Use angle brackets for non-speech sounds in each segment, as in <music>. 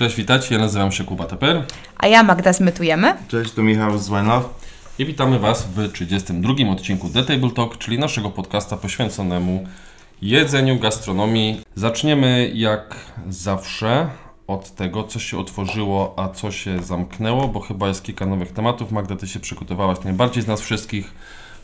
Cześć, witajcie, ja nazywam się Kuba Teper A ja Magda Zmytujemy. Cześć, tu Michał z Wine Love. i witamy Was w 32 odcinku The Table Talk, czyli naszego podcasta poświęconemu jedzeniu, gastronomii. Zaczniemy jak zawsze od tego, co się otworzyło, a co się zamknęło, bo chyba jest kilka nowych tematów. Magda, Ty się przygotowałaś najbardziej z nas wszystkich,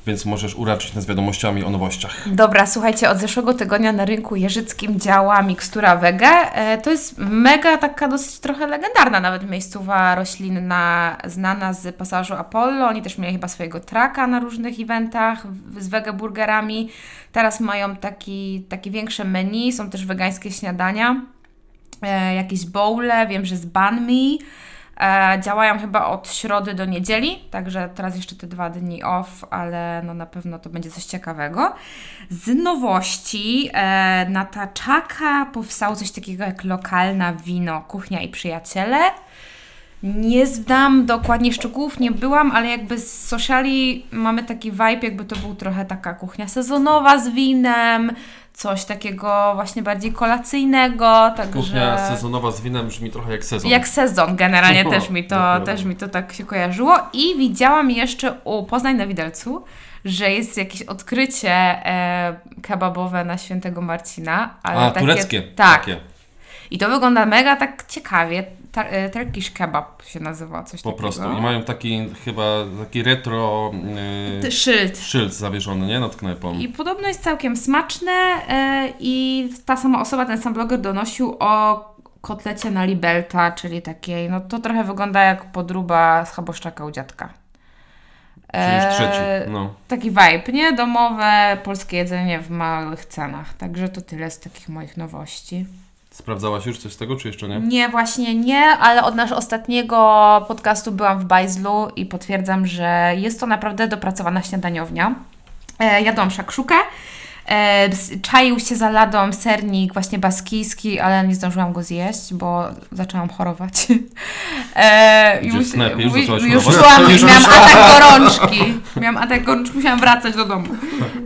więc możesz uraczyć nas wiadomościami o nowościach. Dobra, słuchajcie, od zeszłego tygodnia na rynku jeżyckim działa mikstura wege. E, To jest mega taka dosyć trochę legendarna nawet miejscowa roślinna, znana z pasażu Apollo. Oni też mieli chyba swojego traka na różnych eventach z wege burgerami. Teraz mają taki, takie większe menu, są też wegańskie śniadania, e, jakieś bowle, wiem, że z banh mi. E, działają chyba od środy do niedzieli, także teraz jeszcze te dwa dni off, ale no na pewno to będzie coś ciekawego. Z nowości e, na Taczaka powstało coś takiego jak lokalna wino, kuchnia i przyjaciele. Nie znam dokładnie szczegółów, nie byłam, ale jakby z sociali mamy taki vibe, jakby to był trochę taka kuchnia sezonowa z winem, coś takiego właśnie bardziej kolacyjnego, także... Kuchnia sezonowa z winem brzmi trochę jak sezon. Jak sezon generalnie <laughs> No, też mi to, dokładnie. też mi to tak się kojarzyło. I widziałam jeszcze u Poznań na Widelcu, że jest jakieś odkrycie e, kebabowe na świętego Marcina. Ale A, takie, tureckie. Tak. Takie. I to wygląda mega tak ciekawie. Ta, e, Turkish kebab się nazywa, coś Po takiego. prostu. I mają taki chyba taki retro yy, Szyld. szyld zawieszony, nie? Nad knajpą. I podobno jest całkiem smaczne e, i ta sama osoba, ten sam bloger donosił o kotlecie na libelta, czyli takiej, no to trochę wygląda jak podruba z chaboszczaka u dziadka. Czyli już trzeci. No. Taki vibe, nie? Domowe, polskie jedzenie w małych cenach. Także to tyle z takich moich nowości. Sprawdzałaś już coś z tego, czy jeszcze nie? Nie, właśnie nie, ale od naszego ostatniego podcastu byłam w Bajzlu i potwierdzam, że jest to naprawdę dopracowana śniadaniownia. E, jadłam szakszukę. E, czaił się za ladą sernik właśnie baskijski, ale nie zdążyłam go zjeść, bo zaczęłam chorować. <laughs> E, w sklepie już zaczęłaś już chorować? szłam, <laughs> Już miałam atak gorączki. Miałam atak gorączki, musiałam wracać do domu.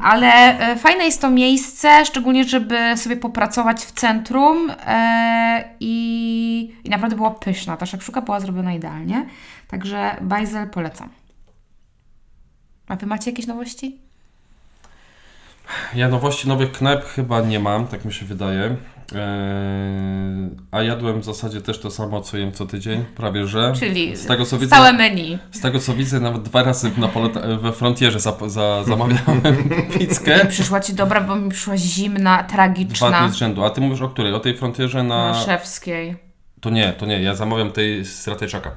Ale e, fajne jest to miejsce, szczególnie, żeby sobie popracować w centrum e, i, i naprawdę była pyszna. Ta szakszuka była zrobiona idealnie. Także Bajzel polecam. A Wy macie jakieś nowości? Ja nowości nowych knajp chyba nie mam, tak mi się wydaje. Eee, a jadłem w zasadzie też to samo, co jem co tydzień, prawie że. Czyli z tego co widzę, stałe menu. z tego co widzę, nawet dwa razy w Napole- we frontierze za, za, zamawiałem <laughs> pizzkę. Przyszła Ci dobra, bo mi przyszła zimna, Dwa tragiczna. dni z rzędu. A ty mówisz o której? O tej frontierze na... Na szewskiej. To nie, to nie. Ja zamawiam tej z Ratajczaka.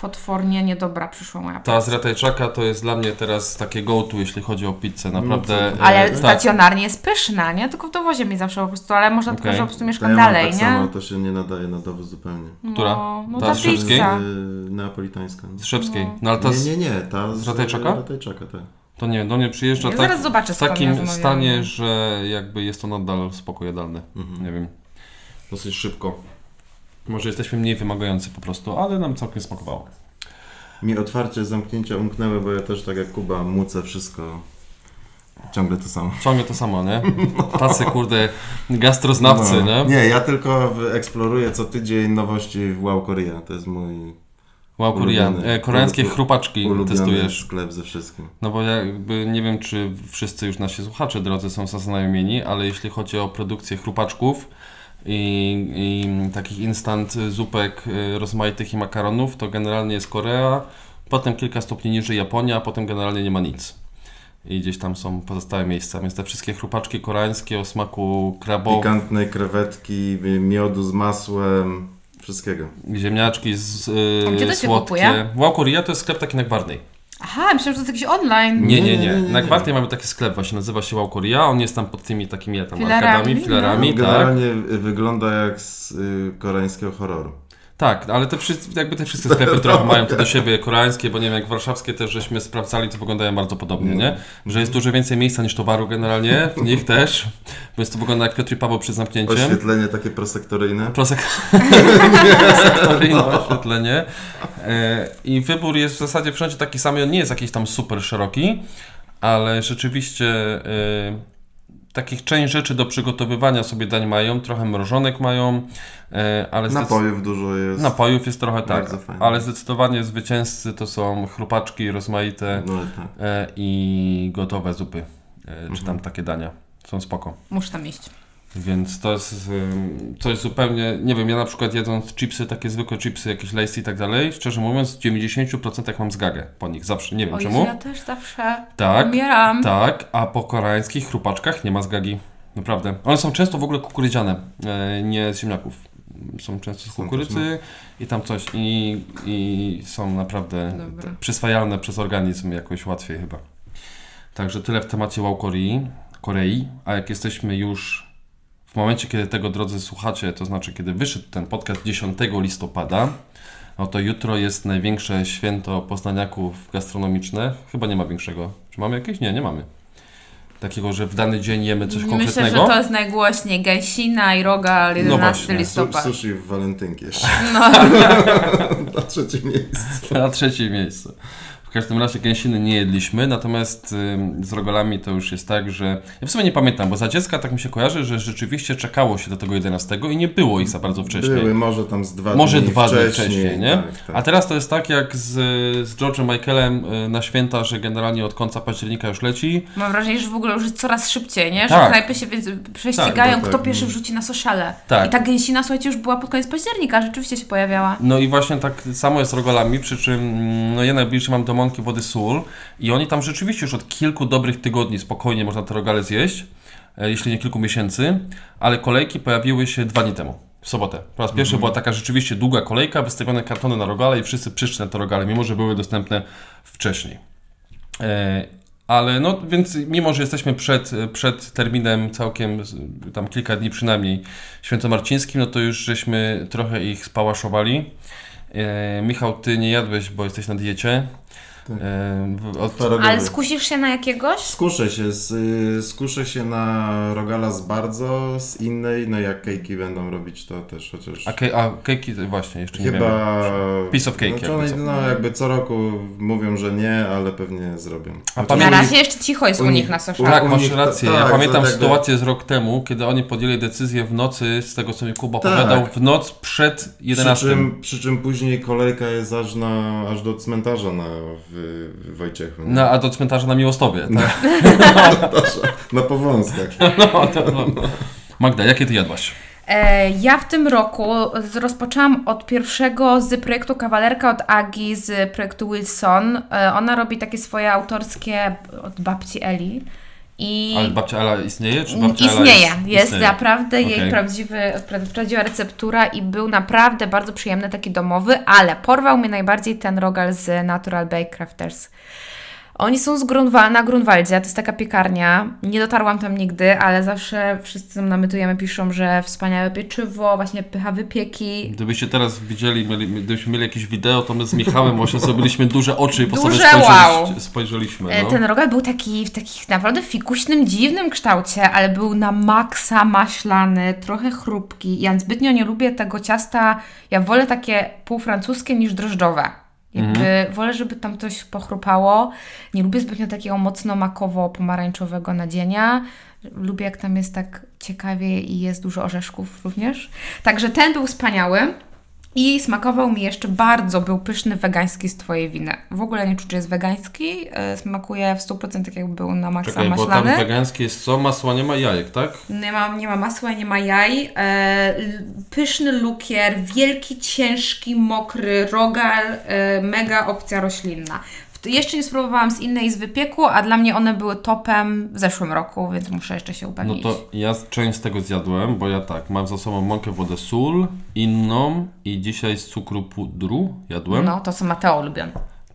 Potwornie niedobra przyszła moja Ta z Ratajczaka to jest dla mnie teraz takie go-to, jeśli chodzi o pizzę. Naprawdę. No co? e, Ale tak. stacjonarnie jest pyszna, nie? Tylko w dowozie mi zawsze po prostu, ale można tylko, Okej. że po prostu mieszkam ja dalej, tak nie? samo, to się nie nadaje na dowóz zupełnie. Która? No, no Ta ta z Szewskiej? pizza. Yy, neapolitańska. Z Szewskiej. No ale ta z, Nie, nie, nie, ta z Ratajczaka? Ratajczaka, tak. To nie, do mnie przyjeżdża Ja tak, zaraz zobaczę, w takim stanie, że jakby jest to nadal spoko jadalne. Mhm. Nie wiem. Dosyć szybko. Może jesteśmy mniej wymagający po prostu, ale nam całkiem smakowało. Mi otwarcie zamknięcia umknęły, bo ja też tak jak Kuba mucę wszystko. Ciągle to samo. Ciągle to samo, nie? <laughs> Tacy kurde gastroznawcy, No. nie? Nie, ja tylko eksploruję co tydzień nowości w Wow Korea. To jest mój Wow. Ulubiony. E, koreańskie chrupaczki testujesz. sklep ze wszystkim. No bo ja jakby nie wiem, czy wszyscy już nasi słuchacze drodzy są zaznajomieni, ale jeśli chodzi o produkcję chrupaczków i, i takich instant zupek y, rozmaitych i makaronów, to generalnie jest Korea, potem kilka stopni niżej Japonia, a potem generalnie nie ma nic. I gdzieś tam są pozostałe miejsca, więc te wszystkie chrupaczki koreańskie o smaku krabowym, Pikantne krewetki, miodu z masłem, wszystkiego. ziemniaczki z A y, gdzie to się słodkie. kupuje? Wow Korea to jest sklep taki na Gwarnej. Aha, myślałem, że to jest jakiś online. Nie, nie, Nie, Na. Gwartej mamy taki sklep, właśnie nazywa się Wow Korea. On jest tam pod tymi takimi tam Filarami, arkadami, no. filarami, tak. Generalnie wygląda jak z y, koreańskiego horroru. Tak, ale te wszyscy, jakby te wszystkie sklepy, które mają to do siebie koreańskie, bo nie wiem, jak warszawskie też żeśmy sprawdzali, to wyglądają bardzo podobnie, nie? Że jest dużo więcej miejsca niż towaru generalnie, w <laughs> nich też, więc to wygląda jak Piotr i Paweł przed zamknięciem. Oświetlenie takie prosektoryjne. Prosek... <laughs> sektoryjne oświetlenie. E, I wybór jest w zasadzie wszędzie taki sam, on nie jest jakiś tam super szeroki, ale rzeczywiście e, takich część rzeczy do przygotowywania sobie dań mają, trochę mrożonek mają, e, ale Napojów dużo jest. napojów jest trochę tak, fajnie. ale zdecydowanie zwycięzcy to są chrupaczki rozmaite No tak. e, i gotowe zupy, e, czy Mhm. tam takie dania. Są spoko. Muszę tam iść. Więc to jest coś zupełnie, nie wiem, ja na przykład jedząc chipsy, takie zwykłe chipsy, jakieś lejsy i tak dalej, szczerze mówiąc w 90% mam zgagę po nich, zawsze, nie wiem O Jezu, czemu. ja też zawsze Tak, umieram. tak, a po koreańskich chrupaczkach nie ma zgagi, naprawdę. One są często w ogóle kukurydziane, e, nie z ziemniaków. Są często z kukurydzy i tam coś i, i są naprawdę Dobra. przyswajalne przez organizm jakoś łatwiej chyba. Także tyle w temacie wow Korei, Korei, a jak jesteśmy już w momencie, kiedy tego drodzy słuchacie, to znaczy kiedy wyszedł ten podcast 10 listopada, no to jutro jest największe święto poznaniaków gastronomiczne. Chyba nie ma większego. Czy mamy jakieś? Nie, nie mamy. Takiego, że w dany dzień jemy coś Myślę, konkretnego. że to jest najgłośniej gęsina i rogal 11 No właśnie. Su- listopad. Sushi w walentynki jeszcze. No, <laughs> Na trzecie miejsce. Na trzecie miejsce. W każdym razie gęsiny nie jedliśmy, natomiast ym, z rogalami to już jest tak, że... Ja w sumie nie pamiętam, bo za dziecka tak mi się kojarzy, że rzeczywiście czekało się do tego 11 i nie było ich za bardzo wcześnie. Były może tam z dwa Może dni dwa dni wcześniej. wcześniej, nie? Tak, tak. A teraz to jest tak jak z, z George'em Michaelem y, na święta, że generalnie od końca października już leci. mam wrażenie, że w ogóle już jest coraz szybciej, nie? Że Tak. knajpy się więc prześcigają, Tak, kto tak. pierwszy wrzuci na sociale. Tak. I ta gęsina, słuchajcie, już była pod koniec października, rzeczywiście się pojawiała. No i właśnie tak samo jest z rogalami, przy czym mm, no ja najbliżej mam do mąki wody sól i oni tam rzeczywiście już od kilku dobrych tygodni spokojnie można te rogale zjeść, e, jeśli nie kilku miesięcy, ale kolejki pojawiły się dwa dni temu. W sobotę. Po raz pierwszy była taka rzeczywiście długa kolejka, wystawione kartony na rogale i wszyscy przyszli na te rogale, mimo że były dostępne wcześniej. E, ale no, więc mimo, że jesteśmy przed, przed terminem całkiem, tam kilka dni przynajmniej, świętomarcińskim, no to już żeśmy trochę ich spałaszowali. E, Michał, ty nie jadłeś, bo jesteś na diecie. Tak. E. Ale skusisz się na jakiegoś? Skuszę się, z, y, skuszę się na rogala z bardzo, z innej, no jak kejki będą robić to też chociaż. a, ke, a kejki to właśnie, jeszcze nie Chyba. wiem. Piece of cake Znaczy jakby one, co. no jakby co roku mówią, że nie, ale pewnie zrobią. A Znaczy, pamię- Na razie jeszcze cicho jest u, u nich na u- sociale. Tak, masz rację. tak, ja to pamiętam jakby- sytuację z rok temu, kiedy oni podjęli decyzję w nocy, z tego co mi Kuba Tak. opowiadał, w noc przed 11. Przy czym, przy czym później kolejka jest aż, na, aż do cmentarza na, w, w Wojciechu. No, a do cmentarza na Miłostowie. Tak? <laughs> Na powązkach. <laughs> No, to, no. Magda, jakie ty jadłaś? E, Ja w tym roku rozpoczęłam od pierwszego z projektu Kawalerka od Agi z projektu Wilson. E, Ona robi takie swoje autorskie od babci Eli. I Ale babcia Ela istnieje? Czy babcia Ela istnieje. jest, Jest, istnieje? naprawdę jej Okej. prawdziwy, pra- prawdziwa receptura i był naprawdę bardzo przyjemny, taki domowy, ale porwał mnie najbardziej ten rogal z Natural Bake Crafters. Oni są z Grunwaldu, na Grunwaldzie, to jest taka piekarnia. Nie dotarłam tam nigdy, ale zawsze wszyscy tam namytujemy, piszą, że wspaniałe pieczywo, właśnie pycha wypieki. Gdybyście teraz widzieli, mieli, gdybyśmy mieli jakieś wideo, to my z Michałem właśnie zrobiliśmy duże oczy i po sobie Duże spojrzeliśmy. wow. spojrzeliśmy E, no. Ten rogal był taki w takich naprawdę fikuśnym, dziwnym kształcie, ale był na maksa maślany, trochę chrupki. Ja zbytnio nie lubię tego ciasta. Ja wolę takie półfrancuskie niż drożdżowe. Jakby wolę, żeby tam coś pochrupało. Nie lubię zbytnio takiego mocno makowo-pomarańczowego nadzienia. Lubię, jak tam jest tak ciekawie i jest dużo orzeszków również. Także ten był wspaniały. I smakował mi jeszcze bardzo, był pyszny wegański z Twojej winy. W ogóle nie czuć, że jest wegański. e, Smakuje w 100% jakby był na maksa Czekaj, bo tam maślany. wegańskie jest co? Masła nie ma jajek, tak? Nie ma, nie ma masła, nie ma jaj. E, pyszny lukier, wielki, ciężki, mokry rogal, e, mega opcja roślinna. Jeszcze nie spróbowałam z innej z wypieku, a dla mnie one były topem w zeszłym roku, więc muszę jeszcze się No upewnić. to ja część z tego zjadłem, bo ja tak, mam za sobą mąkę, wodę, sól, inną i dzisiaj z cukru pudru jadłem. No, to co Mateo lubią.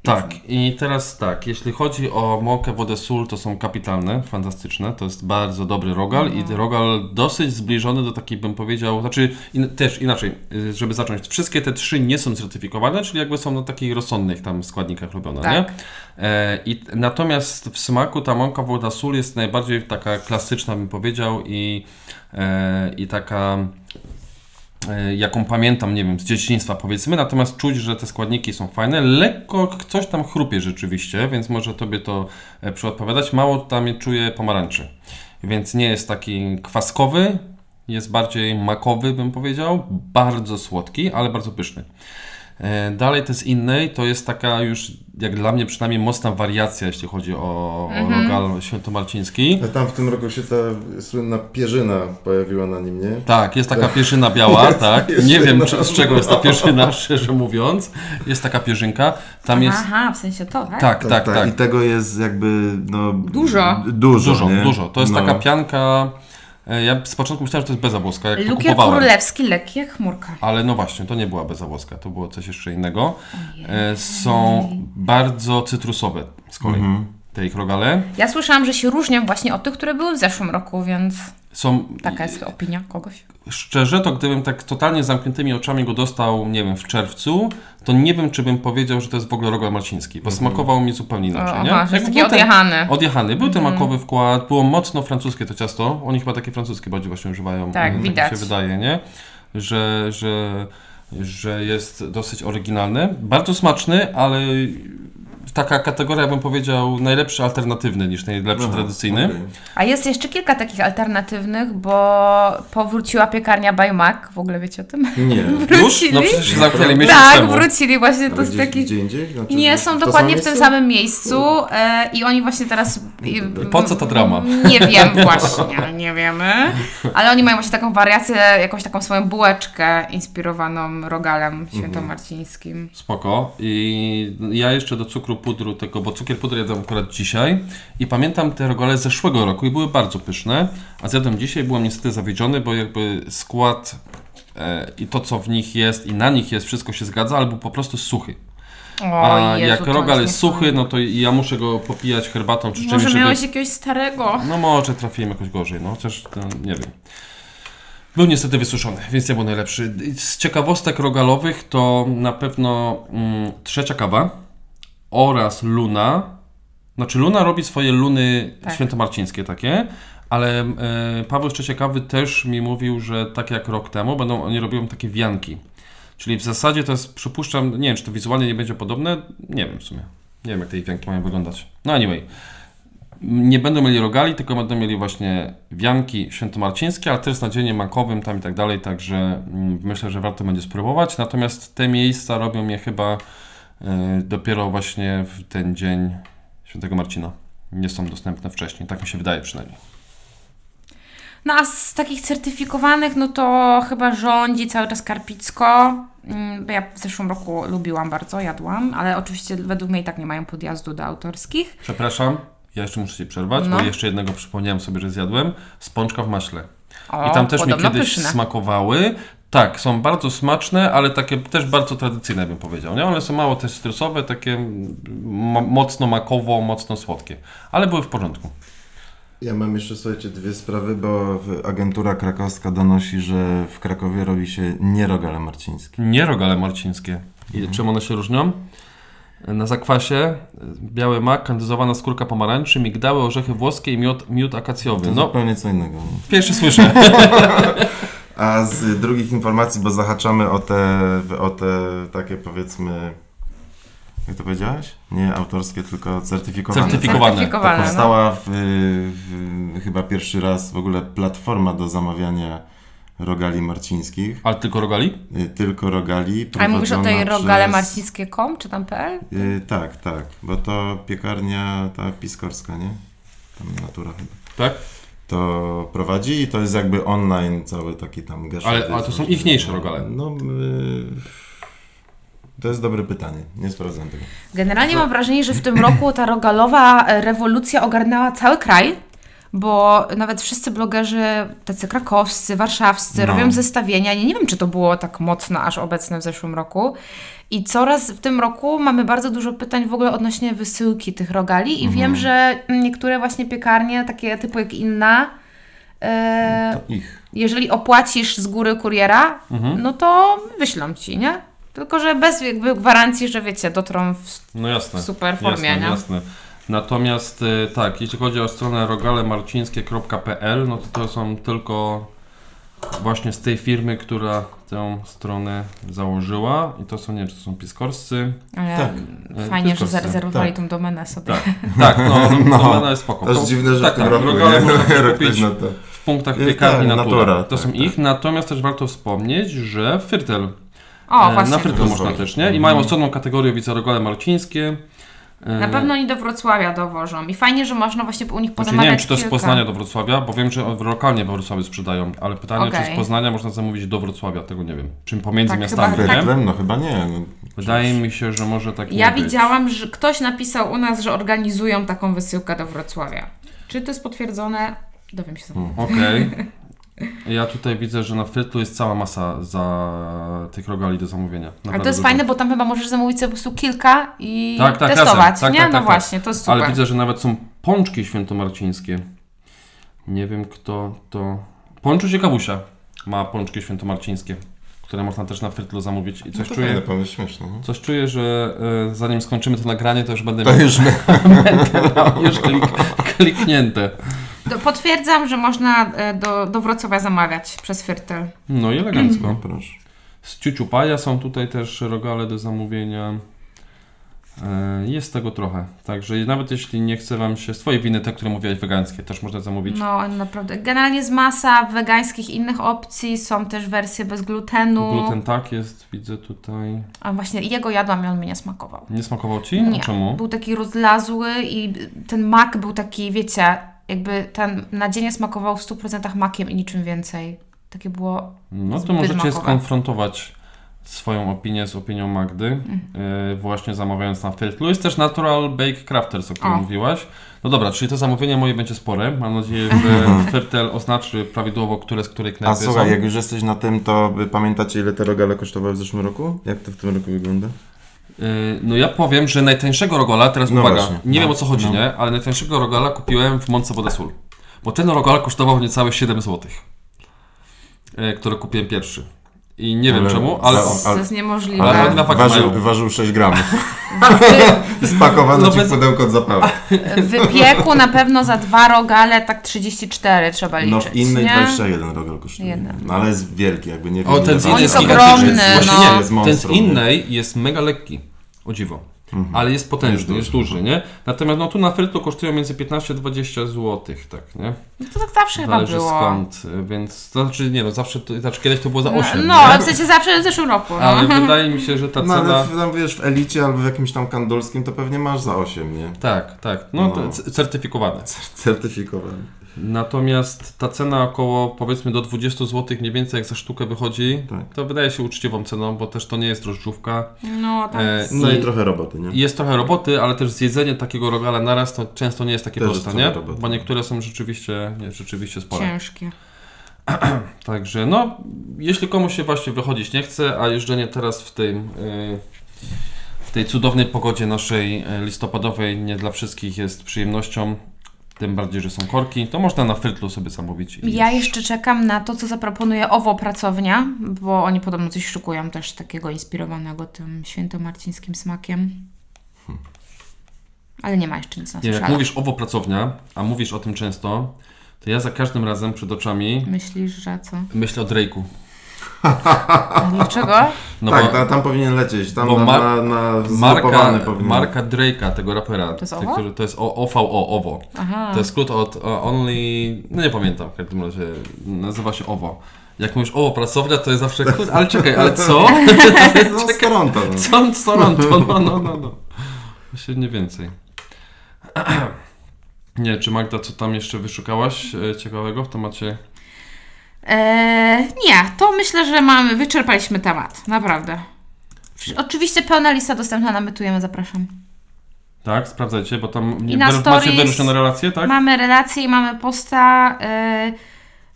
Tak, i teraz tak, jeśli chodzi o mąkę, wodę, sól, to są kapitalne, fantastyczne, to jest bardzo dobry rogal i rogal dosyć zbliżony do takiej, bym powiedział, znaczy in, też inaczej, żeby zacząć, wszystkie te trzy nie są certyfikowane, czyli jakby są na takich rozsądnych tam składnikach robione, Tak. nie? E, i, natomiast w smaku ta mąka, woda, sól jest najbardziej taka klasyczna, bym powiedział i, e, i taka jaką pamiętam, nie wiem, z dzieciństwa powiedzmy, natomiast czuć, że te składniki są fajne. Lekko coś tam chrupie rzeczywiście, więc może Tobie to e, przyodpowiadać. Mało tam czuję pomarańczy. więc nie jest taki kwaskowy, jest bardziej makowy, bym powiedział. Bardzo słodki, ale bardzo pyszny. E, Dalej to z innej, to jest taka już, jak dla mnie przynajmniej, mocna wariacja, jeśli chodzi o, o rogal świętomarciński. A tam w tym roku się ta słynna pierzyna pojawiła na nim, nie? Tak, jest taka pierzyna biała, <laughs> tak. Nie pierzyna. wiem, czy, z czego jest ta pierzyna, <laughs> szczerze mówiąc. Jest taka pierzynka. Tam jest. Aha, w sensie to, tak? Tak, tak, tak. I tego jest jakby, no... Dużo. Dużo, Dużo, nie? dużo. To jest no. taka pianka. E, Ja z początku myślałem, że to jest bezabłoska, jak Lukier królewski, lekki jak chmurka. Ale no właśnie, to nie była bezabłoska, to było coś jeszcze innego. E, Są bardzo cytrusowe z kolei Mhm. te ich rogale. Ja słyszałam, że się różnią właśnie od tych, które były w zeszłym roku, więc Są taka jest opinia kogoś. Szczerze, to gdybym tak totalnie zamkniętymi oczami go dostał, nie wiem, w czerwcu, to nie wiem, czy bym powiedział, że to jest w ogóle rogal marciński, bo smakował mi zupełnie inaczej, nie? Aha, jest Jakby taki był ten- odjechany. Odjechany. Był ten makowy wkład, było mocno francuskie to ciasto. Oni chyba takie francuskie bardziej właśnie używają. Tak, mm, widać. mi się wydaje, nie? Że, że, że jest dosyć oryginalny. Bardzo smaczny, ale taka kategoria, bym powiedział, najlepszy alternatywny niż najlepszy Aha, tradycyjny. okej. A jest jeszcze kilka takich alternatywnych, bo powróciła piekarnia by Mac, w ogóle wiecie o tym? Nie. <laughs> Już? Wrócili? No przecież się zamknęli miesiąc Tak, temu. wrócili właśnie, to gdzieś, taki... gdzie indziej? Znaczy, Nie, są dokładnie w tym samym miejscu e, i oni właśnie teraz... e, Po co ta drama? <laughs> Nie wiem <laughs> właśnie, nie wiemy. Ale oni mają właśnie taką wariację, jakąś taką swoją bułeczkę inspirowaną rogalem świętomarcińskim. Spoko. I ja jeszcze do cukru pudru tego, bo cukier pudru jadłem akurat dzisiaj i pamiętam te rogale z zeszłego roku i były bardzo pyszne, a zjadłem dzisiaj, byłem niestety zawiedziony, bo jakby skład e, i to co w nich jest i na nich jest, wszystko się zgadza, ale był po prostu suchy. O, A Jezu, jak to rogal jest suchy, no to ja muszę go popijać herbatą czy czymś, Może żeby... miałeś jakiegoś starego. No może trafiłem jakoś gorzej, no chociaż no, nie wiem. Był niestety wysuszony, więc nie był najlepszy. Z ciekawostek rogalowych to na pewno mm, trzecia kawa oraz Luna. Znaczy Luna robi swoje luny Tak. świętomarcińskie takie, ale e, Paweł z trzeciej kawy też mi mówił, że tak jak rok temu będą oni robią takie wianki. Czyli w zasadzie to jest, przypuszczam, nie wiem, czy to wizualnie nie będzie podobne, nie wiem w sumie. Nie wiem, jak te wianki mają wyglądać. No anyway, nie będą mieli rogali, tylko będą mieli właśnie wianki świętomarcińskie, ale też z nadzieniem makowym tam i tak dalej, także mm, myślę, że warto będzie spróbować. Natomiast te miejsca robią je chyba dopiero właśnie w ten dzień świętego Marcina. Nie są dostępne wcześniej, tak mi się wydaje przynajmniej. No a z takich certyfikowanych, no to chyba rządzi cały czas Karpicko. Mm, Ja w zeszłym roku lubiłam bardzo, jadłam, ale oczywiście według mnie i tak nie mają podjazdu do autorskich. Przepraszam, ja jeszcze muszę Ci przerwać, No. bo jeszcze jednego przypomniałem sobie, że zjadłem. Spączka w maśle. O, I tam też mi kiedyś pyszne. smakowały. Tak, są bardzo smaczne, ale takie też bardzo tradycyjne bym powiedział. Nie? One są mało też stresowe, takie mo- mocno makowo, mocno słodkie. Ale były w porządku. Ja mam jeszcze, słuchajcie, dwie sprawy, bo agentura krakowska donosi, że w Krakowie robi się nie rogale marcińskie. Nie rogale marcińskie. I czym one się różnią? Na zakwasie y, biały mak, kandyzowana skórka pomarańczy, migdały, orzechy włoskie i miód, miód akacjowy. To No, zupełnie co innego. pierwszy słyszę. <laughs> A z drugich informacji, bo zahaczamy o te, o te takie powiedzmy, jak to powiedziałeś? Nie autorskie, tylko certyfikowane. Certyfikowane. To Certyfikowane, no. powstała w, w, chyba pierwszy raz w ogóle platforma do zamawiania rogali marcińskich. Ale tylko rogali? Y, Tylko rogali. A mówisz o tej rogale marcińskie.com czy tam PL? Y, tak, tak, bo to piekarnia ta piskorska, nie? Tam natura chyba. Tak? To prowadzi i to jest jakby online cały taki tam geszef. Ale- ale to są ichniejsze rogale. No, y, to jest dobre pytanie, nie sprawdzam tego. Generalnie mam wrażenie, że w tym roku ta rogalowa rewolucja ogarnęła cały kraj, bo nawet wszyscy blogerzy, tacy krakowscy, warszawscy, No. robią zestawienia. Nie, nie wiem, czy to było tak mocno aż obecne w zeszłym roku. I coraz w tym roku mamy bardzo dużo pytań w ogóle odnośnie wysyłki tych rogali i Mhm. wiem, że niektóre właśnie piekarnie, takie typu jak inna, e, jeżeli opłacisz z góry kuriera, Mhm. no to wyślą Ci, nie? Tylko, że bez jakby gwarancji, że wiecie, dotrą w No jasne. w super formie, jasne, nie? jasne. Natomiast y, tak, jeśli chodzi o stronę rogalemarcińskie.pl, no to to są tylko właśnie z tej firmy, która tę stronę założyła. I to są, nie wiem, czy to są piskorscy. Ale Tak. Fajnie, że piskorscy. zarezerwowali tak. tą domenę sobie. Tak, <laughs> tak, no, <laughs> No. domena jest spoko. Aż dziwne, że tak, w tym tak, roku, rogale nie? można kupić to. w punktach piekarni tak, Natura. Natura, To tak, są tak. ich, natomiast też warto wspomnieć, że Fyrtel O, E, właśnie. Na Frytlu można też, nie? I Mhm. mają osobną kategorię wicerogale marcińskie. E, Na pewno oni do Wrocławia dowożą. I fajnie, że można właśnie u nich Znaczy, pozamawiać nie wiem, czy to z kilka. Poznania do Wrocławia, bo wiem, że lokalnie we Wrocławiu sprzedają, ale pytanie, czy Okej. z Poznania można zamówić do Wrocławia, tego nie wiem. Czym pomiędzy Tak, miastami, chyba- tak. No chyba nie. No, Wydaje mi się, że może tak nie Ja być. widziałam, że ktoś napisał u nas, że organizują taką wysyłkę do Wrocławia. Czy to jest potwierdzone? Dowiem się za Hmm. <laughs> Ja tutaj widzę, że na Frytlu jest cała masa za tych rogali do zamówienia. Ale Naprawdę to jest dużo. fajne, bo tam chyba możesz zamówić sobie po prostu kilka i Tak, tak, testować, razem. Tak, nie? tak, no tak, właśnie, to jest super. Ale widzę, że nawet są pączki świętomarcińskie. Nie wiem kto to... Pączu Ciekawusia ma pączki świętomarcińskie, które można też na Frytlu zamówić i no coś to czuję... fajne śmieszne. No. Coś czuję, że e, zanim skończymy to nagranie, to już będę To miał już my. <laughs> już klik, kliknięte. Do, potwierdzam, że można e, do, do Wrocławia zamawiać przez Fyrtel. No i elegancko. No, proszę. Z Ciuciupaja są tutaj też rogale do zamówienia. E, Jest tego trochę. Także nawet jeśli nie chce Wam się, z Twojej winy te, które mówiłaś wegańskie, też można zamówić. No naprawdę. Generalnie jest masa wegańskich innych opcji, są też wersje bez glutenu. Gluten tak jest, widzę tutaj. A właśnie jego jadłam i on mi nie smakował. Nie smakował Ci? Nie. A czemu? Był taki rozlazły i ten mak był taki, wiecie, jakby ten nadzienie smakował w 100% makiem i niczym więcej. Takie było No to możecie makowe. skonfrontować swoją opinię z opinią Magdy, Mhm. e, właśnie zamawiając na Fyrtlu. Jest też Natural Bake Crafters, o którym O. mówiłaś. No dobra, czyli to zamówienie moje będzie spore. Mam nadzieję, że <laughs> Fyrtel oznaczy prawidłowo, które z której A knajpy słuchaj, są. jak już jesteś na tym, to pamiętacie ile te rogale kosztowały w zeszłym roku? Jak to w tym roku wygląda? Yy, No ja powiem, że najtańszego rogala, teraz No uwaga, właśnie, nie no, wiem o co chodzi, no. nie? Ale najtańszego rogala kupiłem w Monce Sól. Bo ten rogal kosztował niecałe 7 zł. Który kupiłem pierwszy. I nie wiem Ale czemu, ale... za- to jest niemożliwe. Ale oni na fakt ważył, mają. ważył 6 gramów. <laughs> <laughs> Spakowano No ci bez- w pudełko od zapału. W wypieku na pewno za dwa rogale tak 34 trzeba liczyć. No w innej nie? 21 rogal kosztuje. Jeden. No ale jest wielki, jakby nie wiem. O, ten z innej jest ogromny, Właśnie no. nie, jest Ten z innej jest mega lekki. O dziwo. Mhm. Ale jest potężny, Jest jest duży. nie? Natomiast no tu na Frytlu kosztują między 15 a 20 zł, tak, nie? No to tak zawsze chyba Zależy było. skąd, więc to znaczy nie no, zawsze, to, znaczy kiedyś to było za 8, No, no w sensie zawsze w zeszłym roku. No. Ale wydaje mi się, że ta No cena... ale w, tam wiesz, w Elicie albo w jakimś tam kandolskim to pewnie masz za 8, nie? Tak, tak, no, No. to c- certyfikowane. Natomiast ta cena około powiedzmy do 20 zł mniej więcej jak za sztukę wychodzi, Tak. to wydaje się uczciwą ceną, bo też to nie jest drożdżówka. No, tam E, jest... No i I- trochę roboty, nie? Jest trochę roboty, ale też zjedzenie takiego rogala naraz to często nie jest takie Też proste, nie? roboty. Bo niektóre są rzeczywiście, nie, rzeczywiście spore. ciężkie. <clears throat> Także no, jeśli komuś się właśnie wychodzić nie chce, a jeżdżenie teraz w tym... y, w tej cudownej pogodzie naszej e, listopadowej nie dla wszystkich jest przyjemnością, tym bardziej, że są korki, to można na Frytlu sobie zamówić. Ja jeszcze czekam na to, co zaproponuje OWO Pracownia, bo oni podobno coś szykują też takiego inspirowanego tym świętomarcińskim smakiem. Ale nie ma jeszcze nic na Nie, jak mówisz owo pracownia, a mówisz o tym często, to ja za każdym razem przed oczami Myślisz, że co? myślę o Drake'u. <laughs> Dlaczego? No tak, bo ta, tam powinien lecieć. Tam bo na, mar- na, na marka, powinien. marka Drake'a, tego rapera, To jest OWO? który, to jest o- OVO, OWO. Aha. To jest skrót od o, Only, no nie pamiętam, w każdym razie nazywa się OWO. Jak mówisz OWO pracownia, to jest zawsze, kurde, ale czekaj, ale co? <laughs> No, <laughs> z Toronto. No. Co z Toronto? No, no, no, no. Średnio więcej. <clears throat> Nie, czy Magda, co tam jeszcze wyszukałaś e, ciekawego w temacie? Eee, nie, to myślę, że mamy, wyczerpaliśmy temat, naprawdę. Oczywiście pełna lista dostępna na Mytujemy, zapraszam. Tak, sprawdzajcie, bo tam nie, I na macie wyruszone relacje, tak? Mamy relacje i mamy posta. e,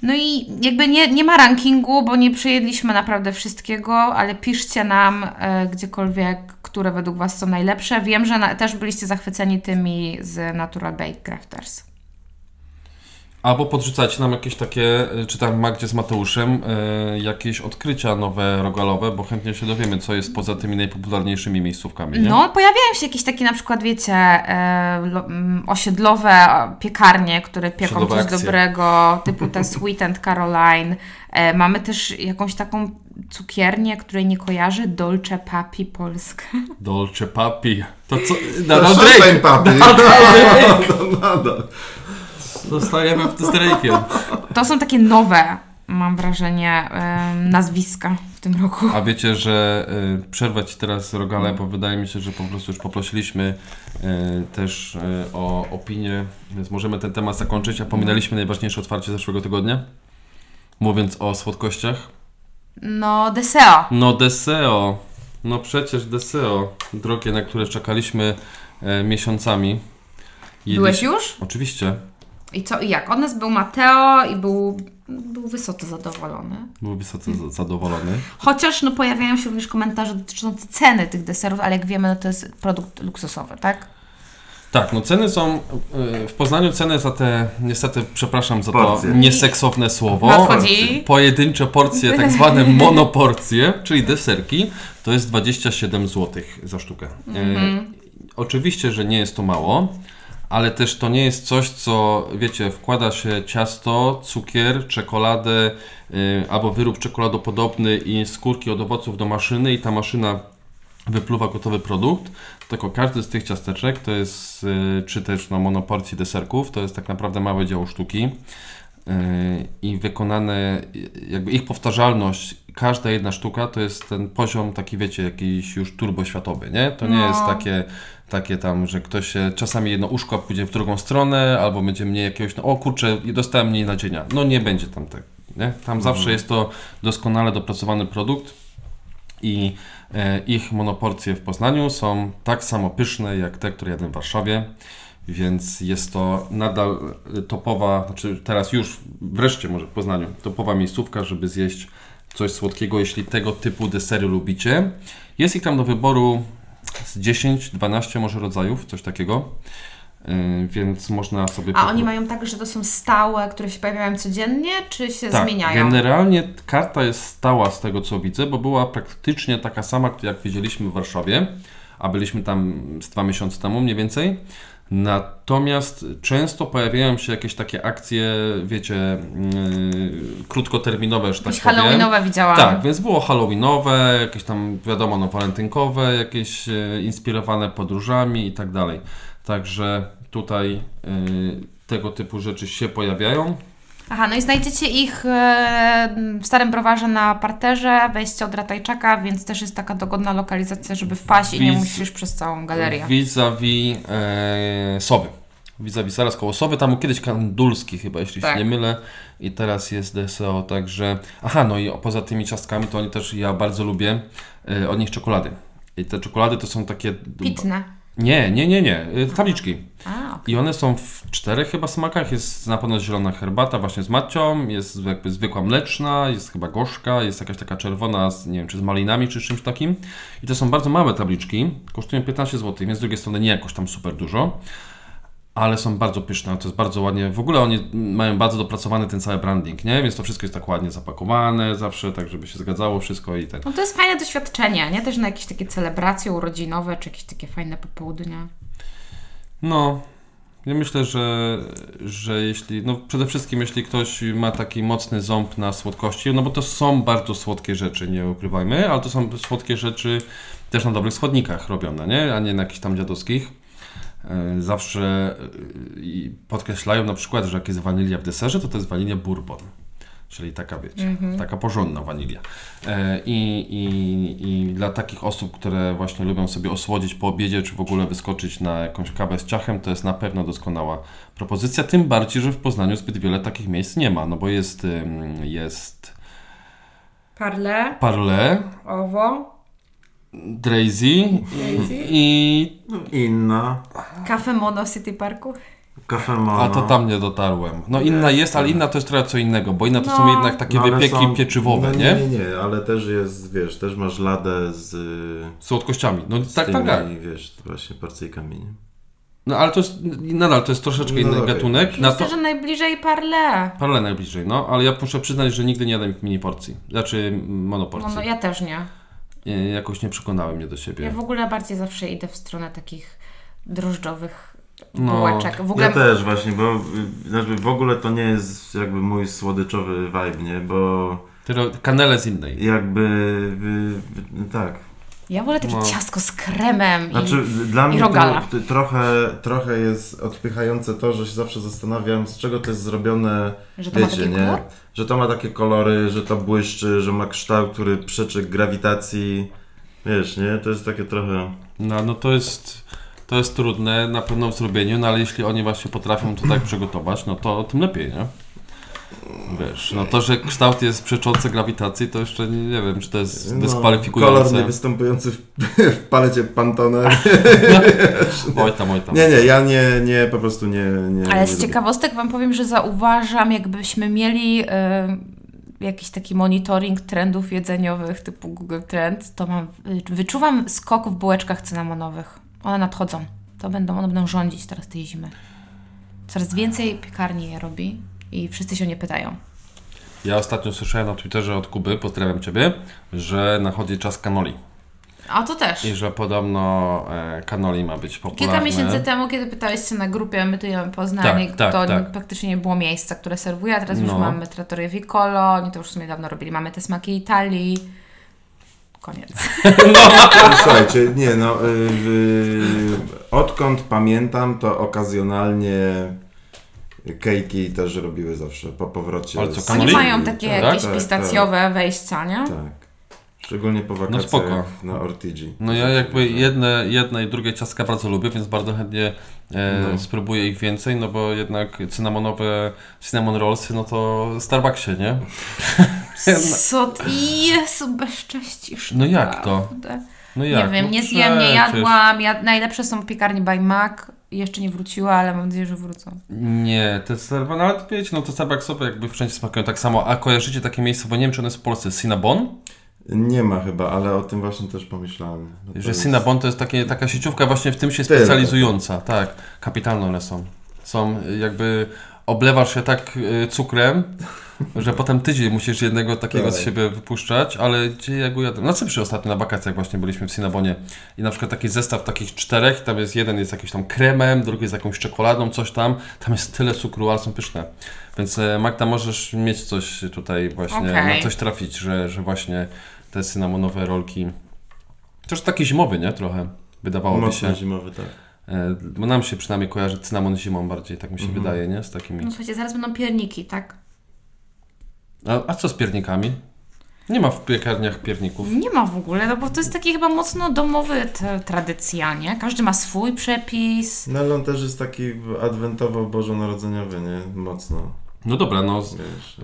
no i jakby nie, nie ma rankingu, bo nie przejedliśmy naprawdę wszystkiego, ale piszcie nam e, gdziekolwiek, które według Was są najlepsze. Wiem, że na, też byliście zachwyceni tymi z Natural Bake Crafters. Albo podrzucajcie nam jakieś takie, y, czy tam Magdzie z Mateuszem, y, jakieś odkrycia nowe rogalowe, bo chętnie się dowiemy, co jest poza tymi najpopularniejszymi miejscówkami, nie? No, pojawiają się jakieś takie na przykład, wiecie, e, lo, mm, osiedlowe piekarnie, które pieką coś akcje. dobrego, typu te <laughs> Sweet and Caroline. E, mamy też jakąś taką cukiernię, której nie kojarzę, Dolce Papi Polska. <laughs> Dolce Papi. To co? Champagne Drake! papi. Nadal <laughs> Drake! Zostajemy z Drake'iem. To są takie nowe, mam wrażenie, nazwiska w tym roku. A wiecie, że y, przerwać teraz rogale, bo wydaje mi się, że po prostu już poprosiliśmy y, też y, o opinię, więc możemy ten temat zakończyć, a pominęliśmy najważniejsze otwarcie zeszłego tygodnia. Mówiąc o słodkościach. No, Deseo. No Deseo. No przecież Deseo. Drogie, na które czekaliśmy e, miesiącami. Byłeś Jedliś- już? Oczywiście. I co, i jak? Od nas był Mateo i był, był wysoce zadowolony. Był wysoce za- zadowolony. Chociaż no, pojawiają się również komentarze dotyczące ceny tych deserów, ale jak wiemy, no, to jest produkt luksusowy, tak? Tak, no ceny są, y, w Poznaniu ceny za te, niestety, przepraszam za Porcje. to nieseksowne słowo, Nadchodzi. pojedyncze porcje, tak zwane <laughs> monoporcje, czyli deserki, to jest 27 zł za sztukę. Y, Oczywiście, że nie jest to mało, ale też to nie jest coś, co, wiecie, wkłada się ciasto, cukier, czekoladę y, albo wyrób czekoladopodobny i skórki od owoców do maszyny i ta maszyna wypluwa gotowy produkt, tylko każdy z tych ciasteczek to jest, y, czy też no, monoporcji deserków, to jest tak naprawdę małe dzieło sztuki i wykonane, y, jakby ich powtarzalność, każda jedna sztuka to jest ten poziom taki, wiecie, jakiś już turboświatowy, nie? To nie No. jest takie, takie tam, że ktoś się, czasami jedno uszko pójdzie w drugą stronę, albo będzie mniej jakiegoś, no o kurczę, dostałem mniej nadzienia. No nie będzie tam tak, nie? Tam zawsze jest to doskonale dopracowany produkt i e, ich monoporcje w Poznaniu są tak samo pyszne jak te, które jadłem w Warszawie, więc jest to nadal topowa, znaczy teraz już wreszcie może w Poznaniu, topowa miejscówka, żeby zjeść coś słodkiego, jeśli tego typu desery lubicie. Jest ich tam do wyboru z 10, 12 może rodzajów, coś takiego, e, więc można sobie... A oni mają tak, że to są stałe, które się pojawiają codziennie, czy się tak, zmieniają? Generalnie karta jest stała z tego co widzę, bo była praktycznie taka sama, jak widzieliśmy w Warszawie, a byliśmy tam z dwa miesiące temu mniej więcej. Natomiast często pojawiają się jakieś takie akcje, wiecie, yy, krótkoterminowe, że tak Jakieś halloweenowe widziałam. Tak, więc było halloweenowe, jakieś tam wiadomo, no walentynkowe, jakieś e, inspirowane podróżami i tak dalej. Także tutaj e, tego typu rzeczy się pojawiają. Aha, no i znajdziecie ich e, w Starym Browarze na parterze, wejście od Ratajczaka, więc też jest taka dogodna lokalizacja, żeby wpaść i nie Wiz- musisz przez całą galerię. Vis-a-vis e, Sowy. Vis-a-vis zaraz koło Sowy, tam kiedyś Kandulski chyba, jeśli Tak. się nie mylę. I teraz jest DSO, także... Aha, no i poza tymi ciastkami, to oni też, ja bardzo lubię e, od nich czekolady. I te czekolady to są takie... Pitne. Nie, nie, nie, nie. e, Tabliczki. A, okej. I one są w czterech chyba smakach. Jest na pewno zielona herbata właśnie z matcią, jest jakby zwykła mleczna, jest chyba gorzka, jest jakaś taka czerwona, z, nie wiem, czy z malinami, czy z czymś takim. I to są bardzo małe tabliczki, kosztują 15 zł, więc z drugiej strony nie jakoś tam super dużo. Ale są bardzo pyszne, to jest bardzo ładnie. W ogóle oni mają bardzo dopracowany ten cały branding, nie? Więc to wszystko jest tak ładnie zapakowane zawsze, tak żeby się zgadzało wszystko i ten. No to jest fajne doświadczenie, nie? Też na jakieś takie celebracje urodzinowe, czy jakieś takie fajne popołudnia. No, ja myślę, że, że jeśli, no przede wszystkim jeśli ktoś ma taki mocny ząb na słodkości, no bo to są bardzo słodkie rzeczy, nie ukrywajmy, ale to są słodkie rzeczy też na dobrych składnikach robione, nie? A nie na jakichś tam dziadowskich. E, Zawsze e, podkreślają na przykład, że jak jest wanilia w deserze, to to jest wanilia bourbon. Czyli taka, wiecie, taka porządna wanilia. E, I, i, I dla takich osób, które właśnie lubią sobie osłodzić po obiedzie, czy w ogóle wyskoczyć na jakąś kawę z ciachem, to jest na pewno doskonała propozycja. Tym bardziej, że w Poznaniu zbyt wiele takich miejsc nie ma, no bo jest, jest Parle, Parle, owo, Drazy i... Inna. kafe Mono City Parku. Kafe Mono. A to tam nie dotarłem. No inna jest, ale inna to jest trochę co innego, bo inna to są No. jednak takie No, wypieki są- pieczywowe, no, nie? Nie, nie, ale też jest, wiesz, też masz ladę z, Słodkościami. No z tak, tymi, tak, tak. wiesz, właśnie porcyjkami, nie? No ale to jest, nadal to jest troszeczkę No inny okej. gatunek. Na Myślę, to, że najbliżej parle. parę najbliżej, no, ale ja muszę przyznać, że nigdy nie jadłem mini porcji. Znaczy No, monoporcji. no ja też nie. Jakoś nie przekonały mnie do siebie. Ja w ogóle bardziej zawsze idę w stronę takich drożdżowych No. bułeczek. W ogóle Ja też właśnie, bo y, znaczy w ogóle to nie jest jakby mój słodyczowy vibe, nie? Bo Tylko kanele z innej. jakby y, y, tak. Ja wolę takie No. ciastko z kremem. Znaczy i... dla mnie rogala. to, to trochę, trochę jest odpychające to, że się zawsze zastanawiam, z czego to jest zrobione, Że to wiecie, nie? kolor? Że to ma takie kolory, że to błyszczy, że ma kształt, który przeczy grawitacji. Wiesz, nie? To jest takie trochę... No, no to jest, to jest trudne na pewno w zrobieniu, no ale jeśli oni właśnie potrafią to tak <clears throat> przygotować, no to tym lepiej, nie? Wiesz, no to, że kształt jest przeczący grawitacji, to jeszcze nie, nie wiem, czy to jest No, kolor dyskwalifikujące. nie występujący w, <laughs> w palecie Pantone. <laughs> oj tam, oj tam. Nie, nie, ja nie, nie, po prostu nie... nie Ale nie z lubię. ciekawostek Wam powiem, że zauważam, jakbyśmy mieli y, jakiś taki monitoring trendów jedzeniowych typu Google Trend, to mam, y, wyczuwam skok w bułeczkach cynamonowych. One nadchodzą. To będą, one będą rządzić teraz tej zimy. Coraz więcej piekarni je robi i wszyscy się nie pytają. Ja ostatnio słyszałem na Twitterze od Kuby, pozdrawiam Ciebie, że nachodzi czas kanoli. A to też. I że podobno e, kanoli ma być popularne. Kilka miesięcy temu, kiedy pytałeś się na grupie, my tu jemy Poznanie, Tak, tak, to tak. praktycznie nie było miejsca, które serwuje, a teraz już No. mamy Trattoria Vicolo, oni to już w sumie dawno robili, mamy te smaki Italii. Koniec. <laughs> Słuchajcie, nie no, y, y, odkąd pamiętam, to okazjonalnie kejki też robiły zawsze po powrocie. Ale co, z- Oni mają takie Tak, jakieś tak, pistacjowe wejścia, nie? Tak. Szczególnie po wakacjach spoko. na Ortigi. No ja jakby jedne, jedne i drugie ciastka bardzo lubię, więc bardzo chętnie e, No. spróbuję ich więcej, no bo jednak cynamonowe, cinnamon rollsy, no to Starbucksie, nie? <laughs> Co ty, Jezu, bezcześcisz. No jak to? No jak? Nie wiem, no nie zjem, nie jadłam. Ja, najlepsze są w piekarni by Mac. Jeszcze nie wróciła, ale mam nadzieję, że wrócą. Nie, te Starbucks, no ale wiecie, no to Starbucksowe jakby wszędzie smakują tak samo. A kojarzycie takie miejsce, bo nie wiem, czy one jest w Polsce, Cinnabon? Nie ma chyba, ale o tym właśnie też pomyślałem. No to Że jest- Cinnabon to jest takie, taka sieciówka właśnie w tym się Tyle. specjalizująca. Tak, kapitalne one są. Są jakby, oblewasz się tak y, cukrem, że potem tydzień musisz jednego takiego z siebie wypuszczać, ale gdzie ja go jadłem? Na Cyprze ostatnio na wakacjach właśnie byliśmy w Cinnabonie i na przykład taki zestaw takich czterech, tam jest jeden jest jakimś tam kremem, drugi jest jakąś czekoladą, coś tam, tam jest tyle cukru, ale są pyszne. Więc e, Magda, możesz mieć coś tutaj właśnie, Okej. na coś trafić, że, że właśnie te cynamonowe rolki, też taki zimowy, nie? Trochę, wydawałoby Mocno się. zimowy, tak. E, Bo nam się przynajmniej kojarzy cynamon zimą bardziej, tak mi się Mhm. wydaje, nie? Z takimi. No słuchajcie, zaraz będą pierniki, tak? A, a co z piernikami? Nie ma w piekarniach pierników. Nie ma w ogóle, no bo to jest taki chyba mocno domowy t- tradycja, nie? Każdy ma swój przepis. No ale on też jest taki adwentowo-bożonarodzeniowy, nie? Mocno, No dobra, no. z- wiesz. E,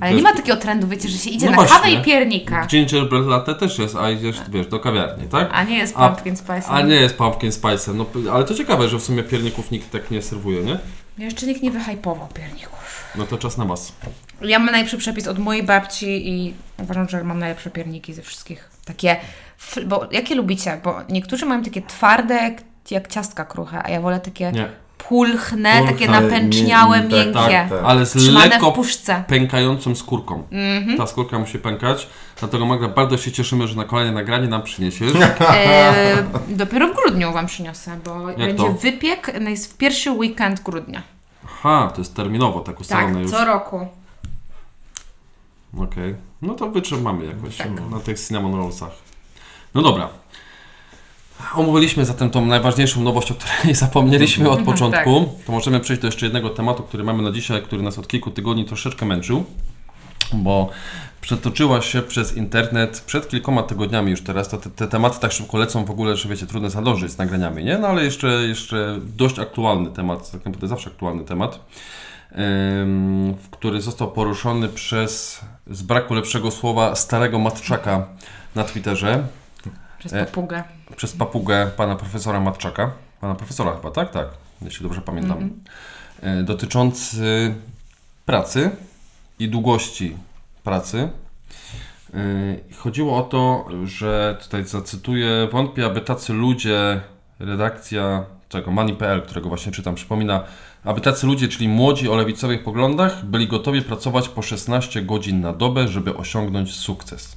Ale nie jest- ma takiego trendu, wiecie, że się idzie No na właśnie. kawę i piernika. Gingerbread latte też jest, a idziesz, wiesz, do kawiarni, tak? A nie jest A- pumpkin spice. A nie jest pumpkin spice, no p- ale to ciekawe, że w sumie pierników nikt tak nie serwuje, nie? Jeszcze nikt nie wyhypował pierników. No to czas na was. Ja mam najlepszy przepis od mojej babci i uważam, że mam najlepsze pierniki ze wszystkich. Takie, bo jakie lubicie? Bo niektórzy mają takie twarde, jak, ciastka kruche, a ja wolę takie Nie. pulchne, Pulchne, takie napęczniałe, nie- nie- tak, miękkie. tak, tak. Ale z Trzymane lekko w puszce. pękającą skórką. Mhm. Ta skórka musi pękać, dlatego Magda, bardzo się cieszymy, że na kolejne nagranie nam przyniesiesz. <laughs> E, dopiero w grudniu Wam przyniosę, bo będzie to? wypiek, no jest w pierwszy weekend grudnia. Aha, to jest terminowo tak Tak, ustalone już. co roku. Okej, no to wytrzymamy jakoś Tak. na tych cinnamon rollsach. No dobra. Omówiliśmy zatem tą najważniejszą nowość, o której <laughs> zapomnieliśmy od Mhm, <laughs> początku. tak. To możemy przejść do jeszcze jednego tematu, który mamy na dzisiaj, który nas od kilku tygodni troszeczkę męczył, bo przetoczyła się przez internet przed kilkoma tygodniami już teraz. Te, te tematy tak szybko lecą w ogóle, że wiecie, trudno zadążyć z nagraniami, nie? No ale jeszcze, jeszcze dość aktualny temat, tak naprawdę zawsze aktualny temat em, w który został poruszony przez, z braku lepszego słowa, starego matczaka na Twitterze, Przez E, papugę. przez papugę pana profesora Matczaka. Pana profesora chyba, tak? Tak, jeśli dobrze pamiętam. Mhm. E, Dotyczący pracy i długości pracy. E, Chodziło o to, że tutaj zacytuję, wątpię, aby tacy ludzie, redakcja czego Money.pl, którego właśnie czytam, przypomina, aby tacy ludzie, czyli młodzi o lewicowych poglądach, byli gotowi pracować po 16 godzin na dobę, żeby osiągnąć sukces.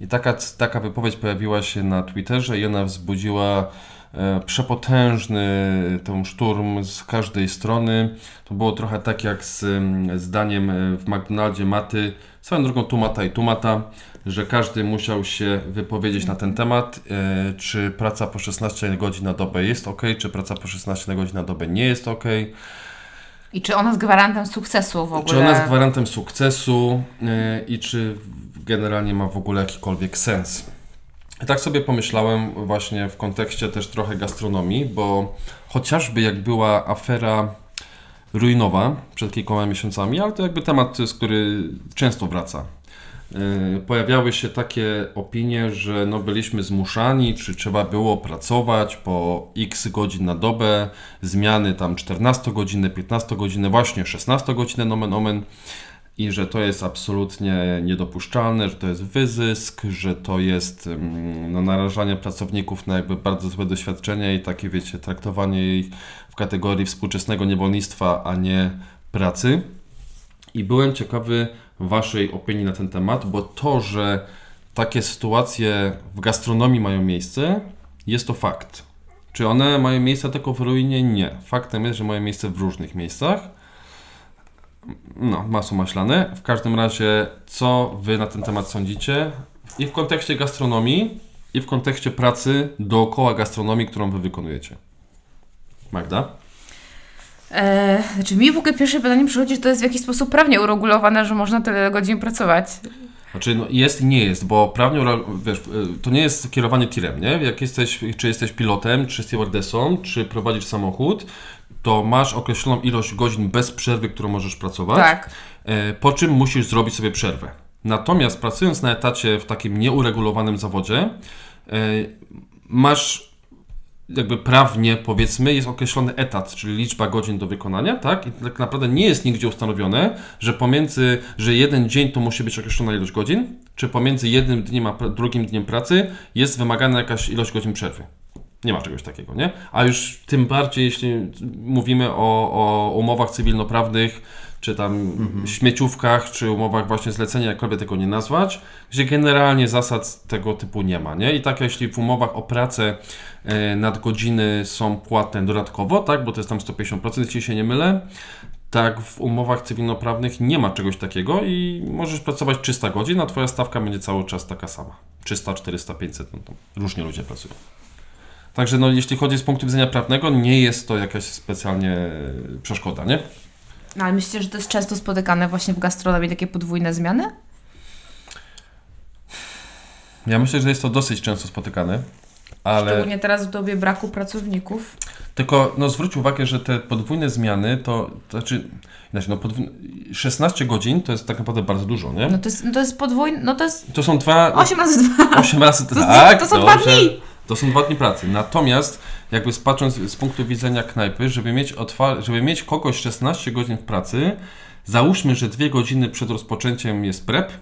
I taka, taka wypowiedź pojawiła się na Twitterze i ona wzbudziła e, przepotężny ten szturm z każdej strony. To było trochę tak jak z mm, zdaniem e, w McDonaldzie Maty, swoją drugą Tumata i Tumata, że każdy musiał się wypowiedzieć na ten temat, e, czy praca po 16 godzin na dobę jest ok, czy praca po 16 godzin na dobę nie jest ok. I czy ona jest gwarantem sukcesu w ogóle? Czy ona jest gwarantem sukcesu e, i czy generalnie ma w ogóle jakikolwiek sens. I tak sobie pomyślałem właśnie w kontekście też trochę gastronomii, bo chociażby jak była afera ruinowa przed kilkoma miesiącami, ale to jakby temat, z który często wraca. Yy, Pojawiały się takie opinie, że no byliśmy zmuszani, czy trzeba było pracować po x godzin na dobę, zmiany tam 14 godziny, 15 godziny, właśnie 16 godziny nomen omen i że to jest absolutnie niedopuszczalne, że to jest wyzysk, że to jest mm, no, narażanie pracowników na jakby bardzo złe doświadczenia i takie, wiecie, traktowanie ich kategorii współczesnego niewolnictwa, a nie pracy. I byłem ciekawy Waszej opinii na ten temat, bo to, że takie sytuacje w gastronomii mają miejsce, jest to fakt. Czy one mają miejsce tylko w ruinie? Nie. Faktem jest, że mają miejsce w różnych miejscach. No, masło maślane. W każdym razie, co Wy na ten temat sądzicie? I w kontekście gastronomii, i w kontekście pracy dookoła gastronomii, którą Wy wykonujecie. Magda? E, znaczy mi w ogóle pierwsze pytanie przychodzi, czy to jest w jakiś sposób prawnie uregulowane, że można tyle godzin pracować. Znaczy, no jest i nie jest, bo prawnie, wiesz, y, to nie jest kierowanie tirem, nie? Jak jesteś, czy jesteś pilotem, czy stewardessą, czy prowadzisz samochód, to masz określoną ilość godzin bez przerwy, którą możesz pracować, Tak. e, po czym musisz zrobić sobie przerwę. Natomiast pracując na etacie w takim nieuregulowanym zawodzie, e, masz jakby prawnie powiedzmy jest określony etat, czyli liczba godzin do wykonania, tak? I tak naprawdę nie jest nigdzie ustanowione, że pomiędzy, że jeden dzień to musi być określona ilość godzin, czy pomiędzy jednym dniem a drugim dniem pracy jest wymagana jakaś ilość godzin przerwy. Nie ma czegoś takiego, nie? A już tym bardziej, jeśli mówimy o, o umowach cywilnoprawnych, czy tam śmieciówkach, czy umowach właśnie zlecenia, jakkolwiek tego nie nazwać, gdzie generalnie zasad tego typu nie ma, nie? I tak jeśli w umowach o pracę nadgodziny są płatne dodatkowo, tak, bo to jest tam 150%, jeśli się nie mylę, tak w umowach cywilnoprawnych nie ma czegoś takiego i możesz pracować 300 godzin, a twoja stawka będzie cały czas taka sama. 300, 400, 500, no to różnie ludzie pracują. Także no, jeśli chodzi z punktu widzenia prawnego, nie jest to jakaś specjalnie e, przeszkoda, nie? No, ale myślicie, że to jest często spotykane właśnie w gastronomii, takie podwójne zmiany? Ja myślę, że jest to dosyć często spotykane, ale Szczególnie teraz w dobie braku pracowników. tylko no, zwróć uwagę, że te podwójne zmiany to, to znaczy, inaczej, no, podwójne, 16 godzin to jest tak naprawdę bardzo dużo, nie? No to jest, no to jest podwójne, no to jest To są dwa... 8 razy 2. 8 razy <laughs> To- tak, to są dwa dni. To są dwa dni pracy. Natomiast, jakby patrząc z punktu widzenia knajpy, żeby mieć, żeby mieć kogoś 16 godzin w pracy, załóżmy, że dwie godziny przed rozpoczęciem jest prep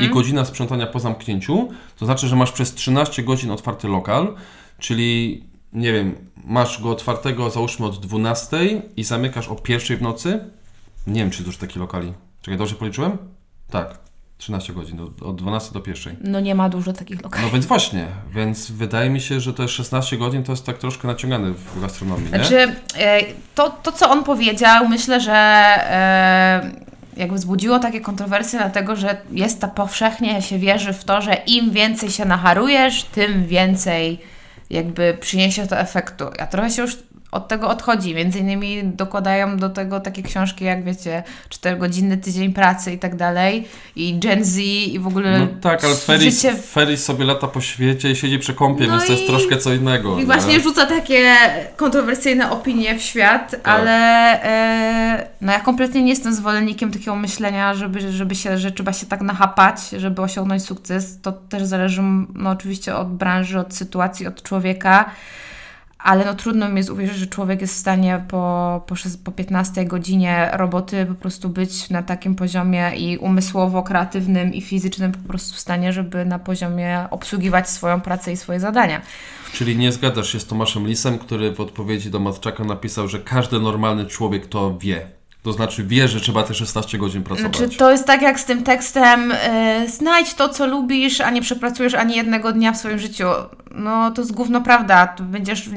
i godzina sprzątania po zamknięciu, to znaczy, że masz przez 13 godzin otwarty lokal, czyli nie wiem, masz go otwartego załóżmy od 12 i zamykasz o pierwszej w nocy. Nie wiem, czy dużo takich lokali. Czekaj, dobrze policzyłem? Tak. 13 godzin, od, od 12 do pierwszej. No nie ma dużo takich lokali. No więc właśnie, więc wydaje mi się, że jest 16 godzin to jest tak troszkę naciągane w gastronomii, nie? Znaczy, e, to, to co on powiedział, myślę, że e, jakby wzbudziło takie kontrowersje, dlatego że jest ta powszechnie się wierzy w to, że im więcej się nacharujesz, tym więcej jakby przyniesie to efektu. Ja trochę się już od tego odchodzi. Między innymi dokładają do tego takie książki, jak wiecie, 4-godzinny tydzień pracy i tak dalej, i Gen Z i w ogóle No tak, ale Ferris, życie Ferris sobie lata po świecie i siedzi przy kąpie, No więc to jest troszkę co innego. I nie? właśnie rzuca takie kontrowersyjne opinie w świat, Tak. ale e, no ja kompletnie nie jestem zwolennikiem takiego myślenia, żeby, żeby się, że trzeba się tak nachapać, żeby osiągnąć sukces. To też zależy no, oczywiście od branży, od sytuacji, od człowieka. Ale no trudno mi jest uwierzyć, że człowiek jest w stanie po, po, po 15 godzinie roboty po prostu być na takim poziomie i umysłowo, kreatywnym i fizycznym po prostu w stanie, żeby na poziomie obsługiwać swoją pracę i swoje zadania. Czyli nie zgadzasz się z Tomaszem Lisem, który w odpowiedzi do Matczaka napisał, że każdy normalny człowiek to wie. To znaczy wie, że trzeba te 16 godzin pracować. Znaczy, to jest tak jak z tym tekstem y, znajdź to, co lubisz, a nie przepracujesz ani jednego dnia w swoim życiu. No to jest gówno prawda. To będziesz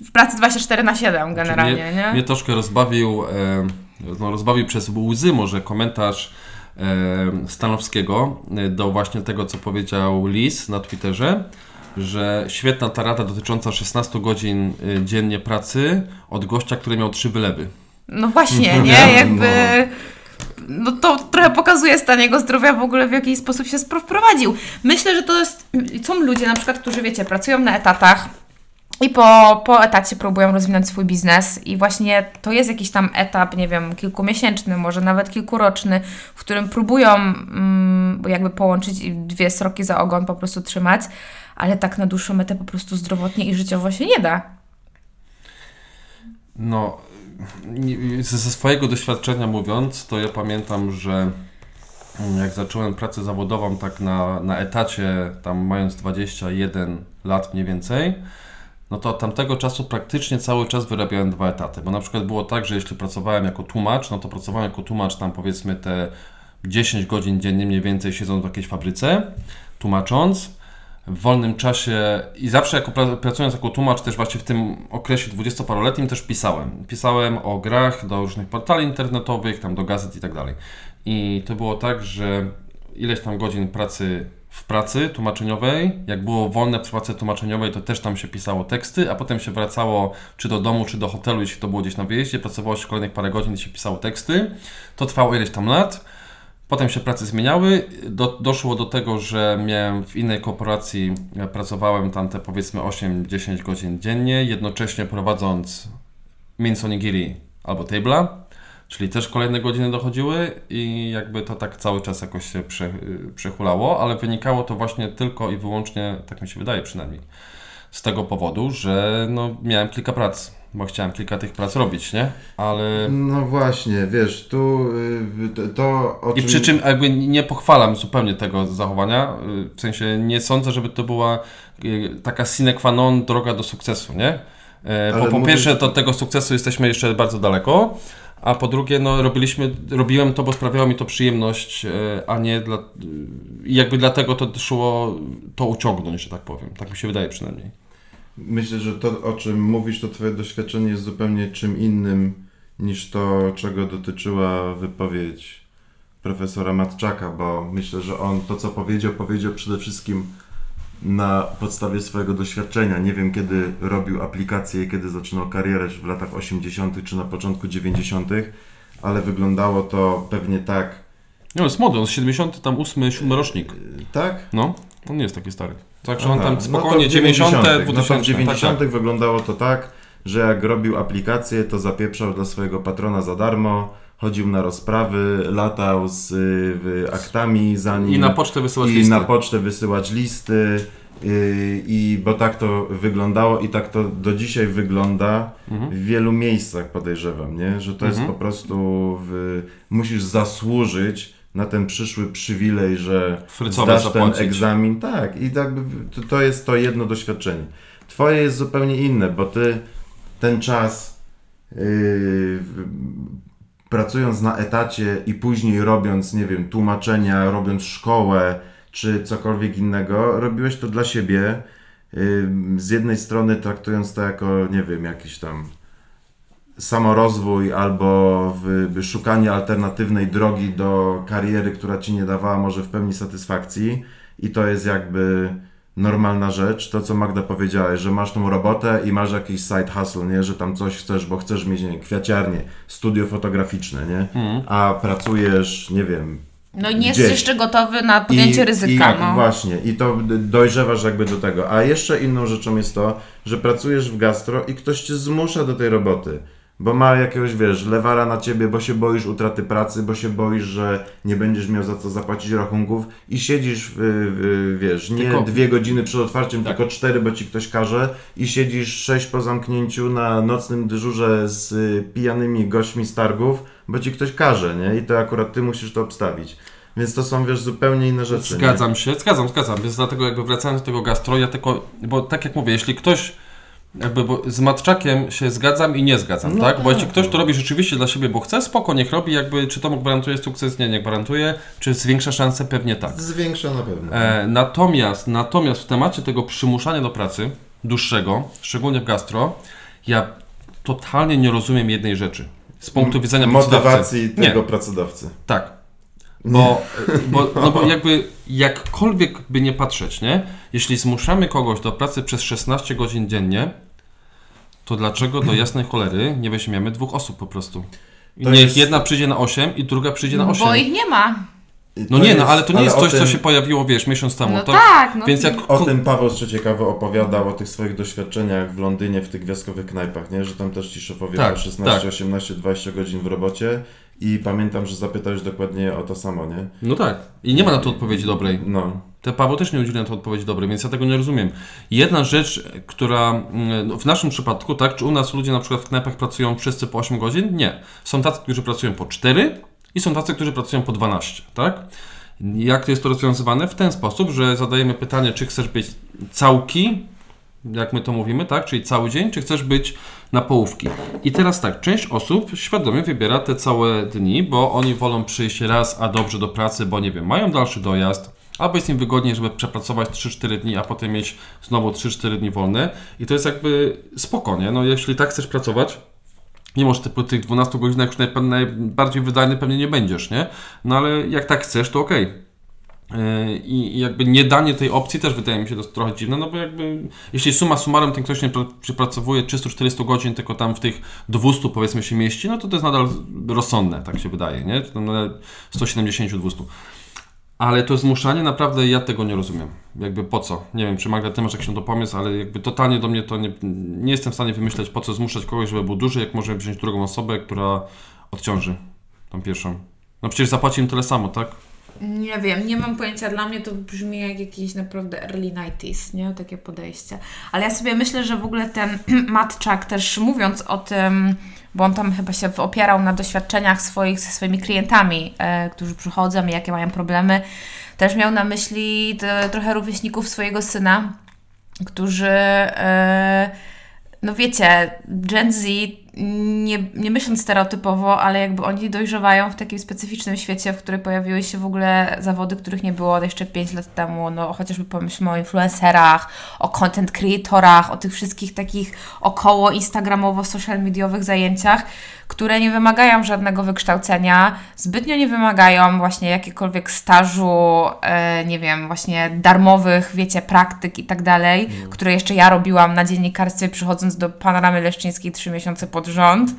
w, pracy 24 na 7 generalnie, mnie, nie? Mnie troszkę rozbawił, e, no, rozbawił przez łzy może komentarz e, Stanowskiego e, do właśnie tego, co powiedział Lis na Twitterze, że świetna ta rada dotycząca 16 godzin dziennie pracy od gościa, który miał trzy wylewy. No właśnie, nie? Ja, Jakby... No to trochę pokazuje stan jego zdrowia w ogóle, w jaki sposób się wprowadził. Myślę, że to jest... Są ludzie na przykład, którzy, wiecie, pracują na etatach i po, po etacie próbują rozwinąć swój biznes i właśnie to jest jakiś tam etap, nie wiem, kilkumiesięczny, może nawet kilkuroczny, w którym próbują mm, jakby połączyć i dwie sroki za ogon po prostu trzymać, ale tak na dłuższą metę po prostu zdrowotnie i życiowo się nie da. No, nie- ze swojego doświadczenia mówiąc, to ja pamiętam, że mm, jak zacząłem pracę zawodową tak na, na etacie, tam mając 21 lat mniej więcej, no to od tamtego czasu praktycznie cały czas wyrabiałem dwa etaty, bo na przykład było tak, że jeśli pracowałem jako tłumacz, no to pracowałem jako tłumacz tam powiedzmy te 10 godzin dziennie mniej więcej siedząc w jakiejś fabryce, tłumacząc, w wolnym czasie i zawsze jako pra- pracując jako tłumacz też właśnie w tym okresie dwudziestoparoletnim też pisałem. Pisałem o grach do różnych portali internetowych, tam do gazet i tak dalej. I to było tak, że ileś tam godzin pracy w pracy tłumaczeniowej, jak było wolne w pracy tłumaczeniowej, to też tam się pisało teksty, a potem się wracało czy do domu, czy do hotelu, jeśli to było gdzieś na wyjeździe, pracowało się kolejnych parę godzin i się pisało teksty. To trwało ileś tam lat. Potem się prace zmieniały. Do, doszło do tego, że miałem w innej korporacji, e, pracowałem tam te powiedzmy 8-10 godzin dziennie, jednocześnie prowadząc Mince Onigiri albo Table'a, czyli też kolejne godziny dochodziły i jakby to tak cały czas jakoś się prze, y, przechulało, ale wynikało to właśnie tylko i wyłącznie, tak mi się wydaje przynajmniej, z tego powodu, że no, miałem kilka prac, bo chciałem kilka tych prac robić, nie? Ale... No właśnie, wiesz, tu y, to, o I czym... przy czym jakby nie pochwalam zupełnie tego zachowania, y, w sensie nie sądzę, żeby to była y, taka sine qua non droga do sukcesu, nie? Bo Ale po mówisz- pierwsze to od tego sukcesu jesteśmy jeszcze bardzo daleko, a po drugie no robiliśmy, robiłem to, bo sprawiało mi to przyjemność, a nie dla, jakby dlatego to szło to uciągnąć, że tak powiem. Tak mi się wydaje przynajmniej. Myślę, że to, o czym mówisz, to Twoje doświadczenie jest zupełnie czym innym niż to, czego dotyczyła wypowiedź profesora Matczaka, bo myślę, że on to, co powiedział, powiedział przede wszystkim na podstawie swojego doświadczenia. Nie wiem, kiedy robił aplikację i kiedy zaczynał karierę, czy w latach 80., czy na początku 90., ale wyglądało to pewnie tak. No jest młody, on jest 78, 7 rocznik. Tak? No, on nie jest taki stary. Także on tam no spokojnie w 90, 90., 2000, No to w 90. tak, tak. wyglądało to tak, że jak robił aplikację, to zapieprzał dla swojego patrona za darmo, chodził na rozprawy, latał z y, aktami za nim I na pocztę wysyłać i listy. na pocztę wysyłać listy. y, I bo tak to wyglądało i tak to do dzisiaj wygląda Mhm. w wielu miejscach podejrzewam, nie? że to jest Mhm. po prostu w, musisz zasłużyć na ten przyszły przywilej, że Frycowe zdasz ten zapłacić. egzamin. Tak, i tak to, jest to jedno doświadczenie. Twoje jest zupełnie inne, bo ty ten czas yy, pracując na etacie i później robiąc, nie wiem, tłumaczenia, robiąc szkołę czy cokolwiek innego, robiłeś to dla siebie. Yy, z jednej strony traktując to jako, nie wiem, jakiś tam samorozwój albo w, w szukanie alternatywnej drogi do kariery, która ci nie dawała może w pełni satysfakcji i to jest jakby normalna rzecz, to co Magda powiedziałeś, że masz tą robotę i masz jakiś side hustle, nie, że tam coś chcesz, bo chcesz mieć nie, wiem, kwiaciarnię, studio fotograficzne, nie, Mhm. a pracujesz, nie wiem, No i nie jest Gdzieś. jeszcze gotowy na podjęcie ryzyka. I, no. Właśnie, i to dojrzewasz jakby do tego. A jeszcze inną rzeczą jest to, że pracujesz w gastro i ktoś cię zmusza do tej roboty. Bo ma jakiegoś, wiesz, lewara na ciebie, bo się boisz utraty pracy, bo się boisz, że nie będziesz miał za co zapłacić rachunków i siedzisz, w, w, wiesz, nie Tylko- dwie godziny przed otwarciem, Tak. tylko cztery, bo ci ktoś każe i siedzisz sześć po zamknięciu na nocnym dyżurze z y, pijanymi gośćmi z targów, bo ci ktoś każe, nie? I to akurat ty musisz to obstawić. Więc to są, wiesz, zupełnie inne rzeczy. nie? Zgadzam się, zgadzam, zgadzam. Więc dlatego jakby wracając do tego gastro, ja tylko, bo tak jak mówię, jeśli ktoś jakby bo z matczakiem się zgadzam i nie zgadzam, No tak? Bo tak, jeśli ktoś no. to robi rzeczywiście dla siebie, bo chce, spoko, niech robi, jakby czy to mu gwarantuje sukces, nie, nie gwarantuje, czy zwiększa szanse, pewnie tak. Zwiększa na pewno. E, natomiast, natomiast w temacie tego przymuszania do pracy dłuższego, szczególnie w gastro, ja totalnie nie rozumiem jednej rzeczy. Z punktu widzenia. Motywacji Nie. tego pracodawcy. Tak. Bo, <laughs> bo, no bo jakby jakkolwiek by nie patrzeć, nie? Jeśli zmuszamy kogoś do pracy przez 16 godzin dziennie, to dlaczego do jasnej cholery nie weźmiemy dwóch osób po prostu? I To niech jest- jedna przyjdzie na 8 i druga przyjdzie na 8. Bo ich nie ma. No to nie, no ale to nie jest o coś, co tym- się pojawiło, wiesz, miesiąc temu. No to, tak, no. Więc jak O tym Paweł z Trzeciekawy opowiadał, o tych swoich doświadczeniach w Londynie, w tych gwiazdkowych knajpach, nie? Że tam też ci szefowie Tak, po 16, tak. 18, 20 godzin w robocie i pamiętam, że zapytałeś dokładnie o to samo, nie? No tak. I nie ma na to odpowiedzi dobrej. No. Te Paweł też nie udzielił na to odpowiedzi dobrej, więc ja tego nie rozumiem. Jedna rzecz, która mm, no, w naszym przypadku, tak, czy u nas ludzie na przykład w knajpach pracują wszyscy po 8 godzin? Nie. Są tacy, którzy pracują po 4 i są tacy, którzy pracują po 12, tak? Jak to jest to rozwiązywane? W ten sposób, że zadajemy pytanie, czy chcesz być całki, jak my to mówimy, tak? Czyli cały dzień, czy chcesz być na połówki. I teraz tak, część osób świadomie wybiera te całe dni, bo oni wolą przyjść raz, a dobrze do pracy, bo nie wiem, mają dalszy dojazd, albo jest im wygodniej, żeby przepracować 3-4 dni, a potem mieć znowu 3-4 dni wolne. I to jest jakby spokojnie. No jeśli tak chcesz pracować, mimo że ty po tych 12 godzinach już najbardziej wydajny pewnie nie będziesz, nie? No ale jak tak chcesz, to okej. Yy, I i jakby nie danie tej opcji też wydaje mi się trochę dziwne, no bo jakby jeśli suma summarum ten ktoś nie pr- przepracowuje 300-400 godzin, tylko tam w tych 200 powiedzmy się mieści, no to to jest nadal rozsądne, tak się wydaje, nie? Czy tam nawet 170-200. Ale to zmuszanie, naprawdę ja tego nie rozumiem. Jakby po co? Nie wiem, czy Magda, ty masz jakiś to pomysł, ale jakby totalnie do mnie to nie, nie jestem w stanie wymyśleć, po co zmuszać kogoś, żeby był duży, jak może wziąć drugą osobę, która odciąży tą pierwszą. No przecież zapłaci im tyle samo, tak? Nie wiem, nie mam pojęcia. Dla mnie to brzmi jak jakiś naprawdę early 90s, nie? Takie podejście. Ale ja sobie myślę, że w ogóle ten <clears throat> Matczak też mówiąc o tym, bo on tam chyba się opierał na doświadczeniach swoich ze swoimi klientami, e, którzy przychodzą i jakie mają problemy, też miał na myśli te, trochę rówieśników swojego syna, którzy, e, no wiecie, Gen Z, nie, nie myśląc stereotypowo, ale jakby oni dojrzewają w takim specyficznym świecie, w którym pojawiły się w ogóle zawody, których nie było jeszcze 5 lat temu, no chociażby pomyślmy o influencerach, o content creatorach, o tych wszystkich takich około instagramowo-social mediowych zajęciach, które nie wymagają żadnego wykształcenia, zbytnio nie wymagają właśnie jakiegokolwiek stażu, e, nie wiem, właśnie darmowych, wiecie, praktyk i tak dalej, które jeszcze ja robiłam na dziennikarstwie, przychodząc do Panoramy Leszczyńskiej trzy miesiące pod rząd.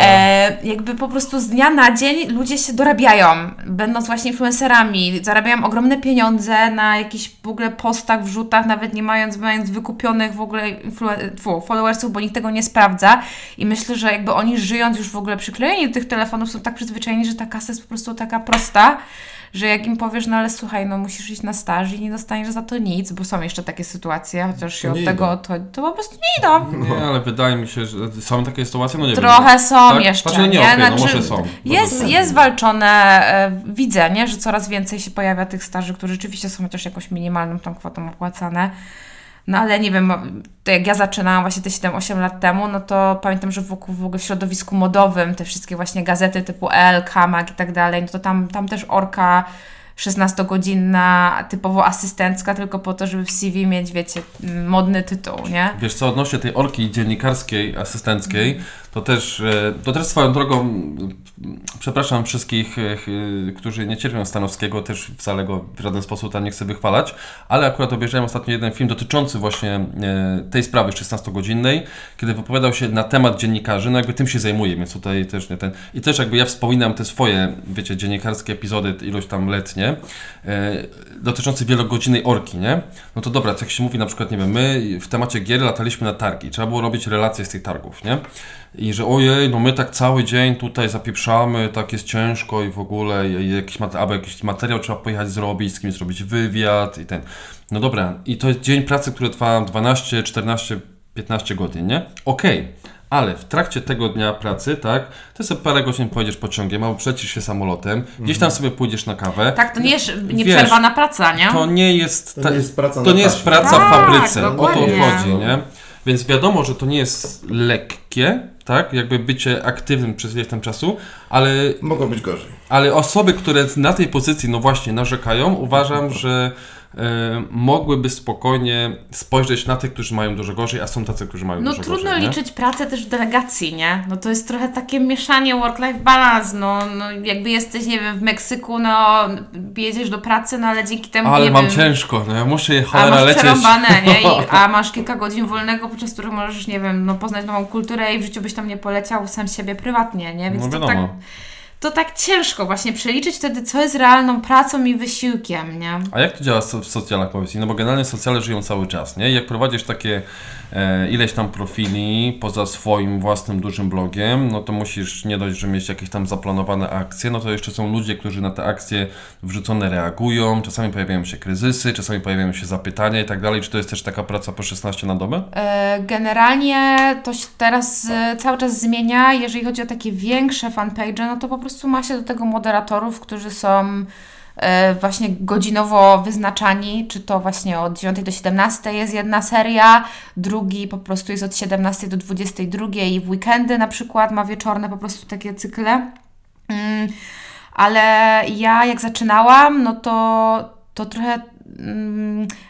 E, jakby po prostu z dnia na dzień ludzie się dorabiają, będąc właśnie influencerami, zarabiają ogromne pieniądze na jakichś w ogóle postach, wrzutach, nawet nie mając, mając wykupionych w ogóle influ- followersów, bo nikt tego nie sprawdza. I myślę, że jakby oni żyjąc już w ogóle przyklejeni do tych telefonów są tak przyzwyczajeni, że ta kasa jest po prostu taka prosta, że jak im powiesz, no ale słuchaj, no musisz iść na staż i nie dostaniesz za to nic, bo są jeszcze takie sytuacje, chociaż się od nie tego, to, to po prostu nie idą. Nie, ale wydaje mi się, że są takie sytuacje, no nie wiem. Trochę są Tak? jeszcze. Znaczy, nie, nie? okej, no Znaczy, może są. Jest, Może jest walczone, e, widzę, nie? że coraz więcej się pojawia tych staży, które rzeczywiście są chociaż jakąś minimalną tą kwotą opłacane. No ale nie wiem, to jak ja zaczynałam właśnie te 7-8 lat temu, no to pamiętam, że wokół w ogóle w środowisku modowym te wszystkie właśnie gazety typu El, Kamak i tak dalej, no to tam, tam też orka 16-godzinna, typowo asystencka, tylko po to, żeby w CV mieć, wiecie, modny tytuł, nie? Wiesz co, odnośnie tej orki dziennikarskiej, asystenckiej, to też, e, to też swoją drogą, przepraszam wszystkich, e, ch- którzy nie cierpią Stanowskiego, też wcale go w żaden sposób tam nie chcę wychwalać, ale akurat obejrzałem ostatnio jeden film dotyczący właśnie e, tej sprawy 16-godzinnej, kiedy wypowiadał się na temat dziennikarzy, no jakby tym się zajmuje, więc tutaj też nie ten... I też jakby ja wspominam te swoje, wiecie, dziennikarskie epizody, ilość tam letnie, e, dotyczące wielogodzinnej orki, nie? No to dobra, jak się mówi na przykład, nie wiem, my w temacie gier lataliśmy na targi, trzeba było robić relacje z tych targów, nie? I że ojej, no my tak cały dzień tutaj zapieprzamy, tak jest ciężko i w ogóle i jakiś, albo jakiś materiał trzeba pojechać zrobić, z kimś zrobić wywiad i ten. No dobra, i to jest dzień pracy, który trwa 12, 14, 15 godzin, nie? Okej. Ale w trakcie tego dnia pracy, tak, ty sobie parę godzin pojedziesz pociągiem, albo przecisz się samolotem, gdzieś tam sobie pójdziesz na kawę. Tak, to nie jest nieprzerwana praca, nie? To nie jest, To ta- nie jest praca to nie jest praca w Tak, fabryce. O to chodzi, nie? Więc wiadomo, że to nie jest lekkie, tak? Jakby bycie aktywnym przez ileś tam czasu, ale, Mogło być gorzej. ale osoby, które na tej pozycji, no właśnie, narzekają, uważam, że mogłyby spokojnie spojrzeć na tych, którzy mają dużo gorzej, a są tacy, którzy mają No dużo trudno gorzej. nie? liczyć pracę też w delegacji, nie? No to jest trochę takie mieszanie work-life balance, no, no jakby jesteś, nie wiem, w Meksyku, no jedziesz do pracy, no ale dzięki temu, Ale mam wiem, ciężko, no ja muszę je a cholera masz lecieć. nie? I, <laughs> a masz kilka godzin wolnego, podczas których możesz, nie wiem, no poznać nową kulturę i w życiu byś tam nie poleciał sam siebie prywatnie, nie? Więc No to tak. To tak ciężko właśnie przeliczyć wtedy, co jest realną pracą i wysiłkiem, nie? A jak to działa w socjalach, powiedz? No bo generalnie socjale żyją cały czas, nie? Jak prowadzisz takie e, ileś tam profili poza swoim własnym dużym blogiem, no to musisz nie dość, że mieć jakieś tam zaplanowane akcje, no to jeszcze są ludzie, którzy na te akcje wrzucone reagują, czasami pojawiają się kryzysy, czasami pojawiają się zapytania i tak dalej. Czy to jest też taka praca po 16 na dobę? E, Generalnie to się teraz e, cały czas zmienia. Jeżeli chodzi o takie większe fanpage, no to po prostu ma się do tego moderatorów, którzy są e, właśnie godzinowo wyznaczani, czy to właśnie od 9 do 17 jest jedna seria, drugi po prostu jest od 17 do 22 i w weekendy na przykład ma wieczorne po prostu takie cykle. Mm, ale ja jak zaczynałam, no to, to trochę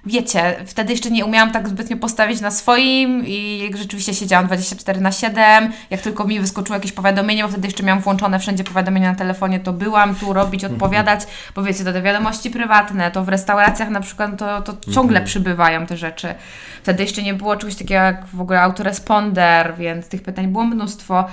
wiecie, wtedy jeszcze nie umiałam tak zbytnio postawić na swoim i jak rzeczywiście siedziałam 24 na 7, jak tylko mi wyskoczyło jakieś powiadomienie, bo wtedy jeszcze miałam włączone wszędzie powiadomienia na telefonie, to byłam tu robić, odpowiadać, bo wiecie, to te wiadomości prywatne, to w restauracjach na przykład to, to ciągle przybywają te rzeczy. Wtedy jeszcze nie było czegoś takiego jak w ogóle autoresponder, więc tych pytań było mnóstwo.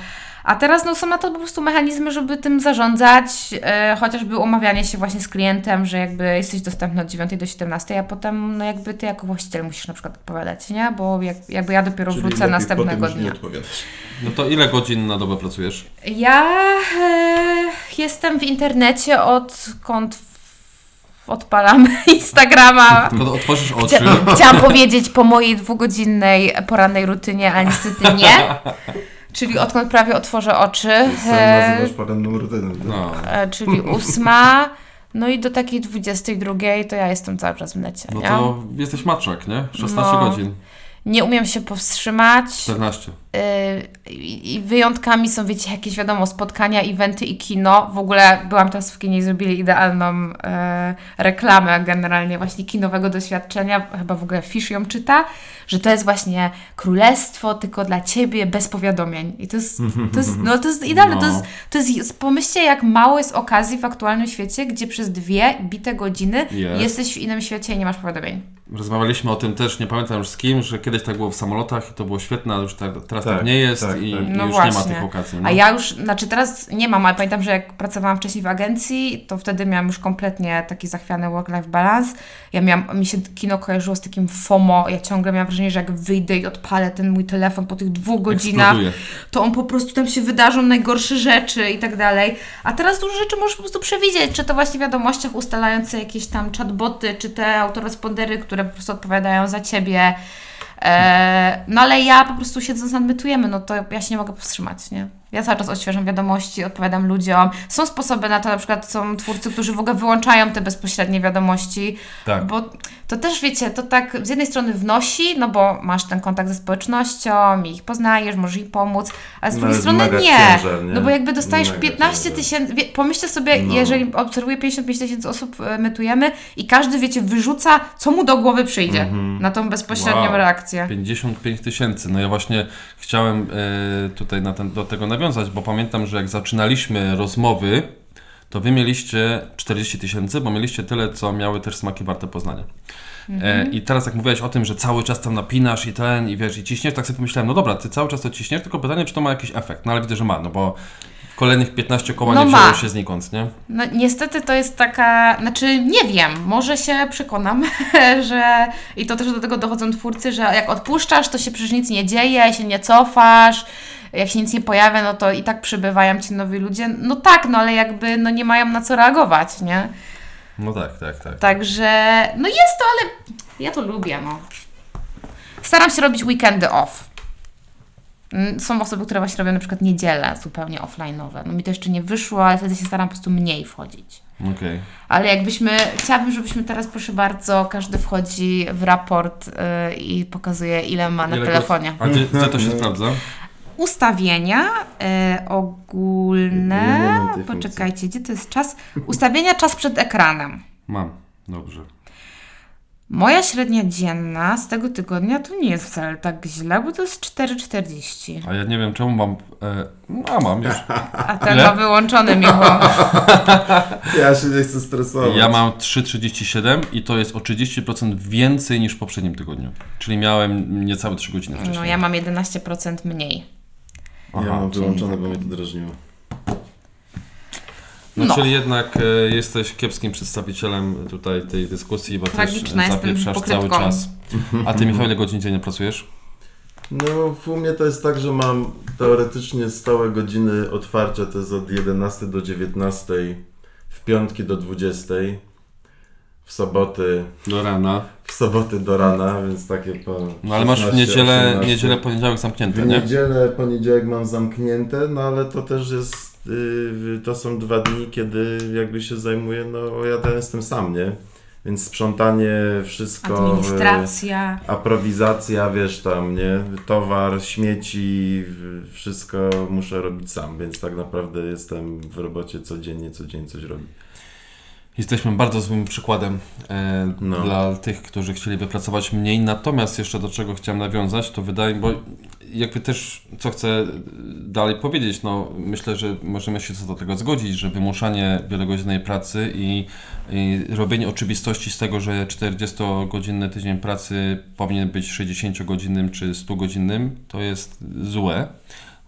A teraz no, są na to po prostu mechanizmy, żeby tym zarządzać, e, chociażby umawianie się właśnie z klientem, że jakby jesteś dostępny od 9 do 17, a potem no jakby ty jako właściciel musisz na przykład odpowiadać, nie? Bo jak, jakby ja dopiero Czyli wrócę następnego dnia. Nie odpowiadasz. No to ile godzin na dobę pracujesz? Ja e, jestem w internecie odkąd w- odpalam <laughs> Instagrama. Tylko otworzysz oczy. Chcia, chciałam powiedzieć po mojej dwugodzinnej porannej rutynie, ale niestety nie. <laughs> Czyli odkąd prawie otworzę oczy. Sam e, nazywasz poranną rutynę. tak? No. e, czyli <laughs> ósma. No i do takiej 22 to ja jestem cały czas w necie. No nie? to jesteś maczek, nie? 16 No. godzin. Nie umiem się powstrzymać. 14. Yy, I wyjątkami są, wiecie, jakieś wiadomo, spotkania, eventy i kino. W ogóle byłam teraz w kinie i zrobili idealną e, reklamę generalnie właśnie kinowego doświadczenia. Chyba w ogóle Fish ją czyta, że to jest właśnie królestwo tylko dla ciebie bez powiadomień. I to jest, to jest, no, to jest idealne. To, No. jest, to jest, pomyślcie, jak mało jest okazji w aktualnym świecie, gdzie przez dwie bite godziny Jest. jesteś w innym świecie i nie masz powiadomień. Rozmawialiśmy o tym też, nie pamiętam już z kim, że kiedyś tak było w samolotach i to było świetne, ale już tak, teraz tak, Tak, nie jest tak, i, tak. i No już nie ma właśnie. tych okazji. No. A ja już, znaczy teraz nie mam, ale pamiętam, że jak pracowałam wcześniej w agencji, to wtedy miałam już kompletnie taki zachwiany work-life balance. Ja miałam, mi się kino kojarzyło z takim FOMO. Ja ciągle miałam wrażenie, że jak wyjdę i odpalę ten mój telefon po tych dwóch godzinach, Eksploduje. to on po prostu tam się wydarzą najgorsze rzeczy i tak dalej. A teraz dużo rzeczy możesz po prostu przewidzieć, czy to właśnie w wiadomościach ustalające jakieś tam chatboty, czy te autorespondery, które po prostu odpowiadają za ciebie. E, no ale ja po prostu siedząc nadmytujemy, no to ja się nie mogę powstrzymać, nie? Ja cały czas odświeżam wiadomości, odpowiadam ludziom. Są sposoby na to, na przykład są twórcy, którzy w ogóle wyłączają te bezpośrednie wiadomości, Tak. bo to też wiecie, to tak z jednej strony wnosi, no bo masz ten kontakt ze społecznością i ich poznajesz, możesz ich pomóc, a z No, drugiej ale strony nie. ciężar, nie? No bo jakby dostajesz Mega 15 ciężar. tysięcy, pomyślcie sobie, No. jeżeli obserwuję 55 tysięcy osób, e, mytujemy i każdy, wiecie, wyrzuca, co mu do głowy przyjdzie Mhm. na tą bezpośrednią Wow. reakcję. 55 tysięcy. No ja właśnie chciałem e, tutaj na ten, do tego nawiązać, bo pamiętam, że jak zaczynaliśmy rozmowy, to wy mieliście 40 tysięcy, bo mieliście tyle, co miały też smaki warte poznania. E, I teraz jak mówiłeś o tym, że cały czas tam napinasz i ten, i wiesz, i ciśniesz, tak sobie pomyślałem, no dobra, ty cały czas to ciśniesz, tylko pytanie, czy to ma jakiś efekt. No ale widzę, że ma, no bo w kolejnych 15 koła No nie ma. wzięło się znikąd, nie? No niestety to jest taka, znaczy nie wiem, może się przekonam, <laughs> że i to też do tego dochodzą twórcy, że jak odpuszczasz, to się przecież nic nie dzieje, się nie cofasz jak się nic nie pojawia, no to i tak przybywają ci nowi ludzie. No tak, no ale jakby no nie mają na co reagować, nie? No tak, tak, tak. Także, no jest to, ale ja to lubię, no. Staram się robić weekendy off. Mm, Są osoby, które właśnie robią na przykład niedzielę zupełnie offline'owe. No mi to jeszcze nie wyszło, ale wtedy się staram po prostu mniej wchodzić. Okej. Ale jakbyśmy, chciałabym, żebyśmy teraz, proszę bardzo, każdy wchodzi w raport y, i pokazuje, ile ma na Ile telefonie. A gdzie, gdzie to się sprawdza? Ustawienia y, ogólne. Poczekajcie, gdzie to jest czas? Ustawienia czas przed ekranem. Mam. Dobrze. Moja średnia dzienna z tego tygodnia to nie jest wcale tak źle, bo to jest 4,40. A ja nie wiem czemu mam... E, no a mam już. A ten Ile? ma wyłączony Michał. <laughs> Ja się nie chcę stresować. Ja mam 3,37 i to jest o 30% więcej niż w poprzednim tygodniu. Czyli miałem niecałe 3 godziny wcześniej. No ja mam 11% mniej. Ja Aha. mam wyłączone, bo mnie to drażniło. No, No. czyli jednak e, jesteś kiepskim przedstawicielem tutaj tej dyskusji, bo Tragiczna też zapieprzasz cały czas. A ty <laughs> Michał, ile godzin dziennie pracujesz? No, w umie to jest tak, że mam teoretycznie stałe godziny otwarcia, to jest od 11 do 19, w piątki do 20, w soboty, Do rana. w soboty do rana, więc takie po No ale masz w 16, niedzielę, 18. niedzielę poniedziałek zamknięte, W nie? niedzielę, poniedziałek mam zamknięte, no ale to też jest, yy, to są dwa dni, kiedy jakby się zajmuję, no ja tam jestem sam, nie? Więc sprzątanie, wszystko, Administracja. yy, aprowizacja, wiesz tam, nie? Towar, śmieci, wszystko muszę robić sam, więc tak naprawdę jestem w robocie codziennie, codziennie coś robię. Jesteśmy bardzo złym przykładem e, No. dla tych, którzy chcieliby pracować mniej. Natomiast jeszcze do czego chciałem nawiązać, to wydaje mi, bo jakby też, co chcę dalej powiedzieć, no myślę, że możemy się co do tego zgodzić, że wymuszanie wielogodzinnej pracy i, i robienie oczywistości z tego, że 40-godzinny tydzień pracy powinien być 60-godzinnym czy 100-godzinnym, to jest złe.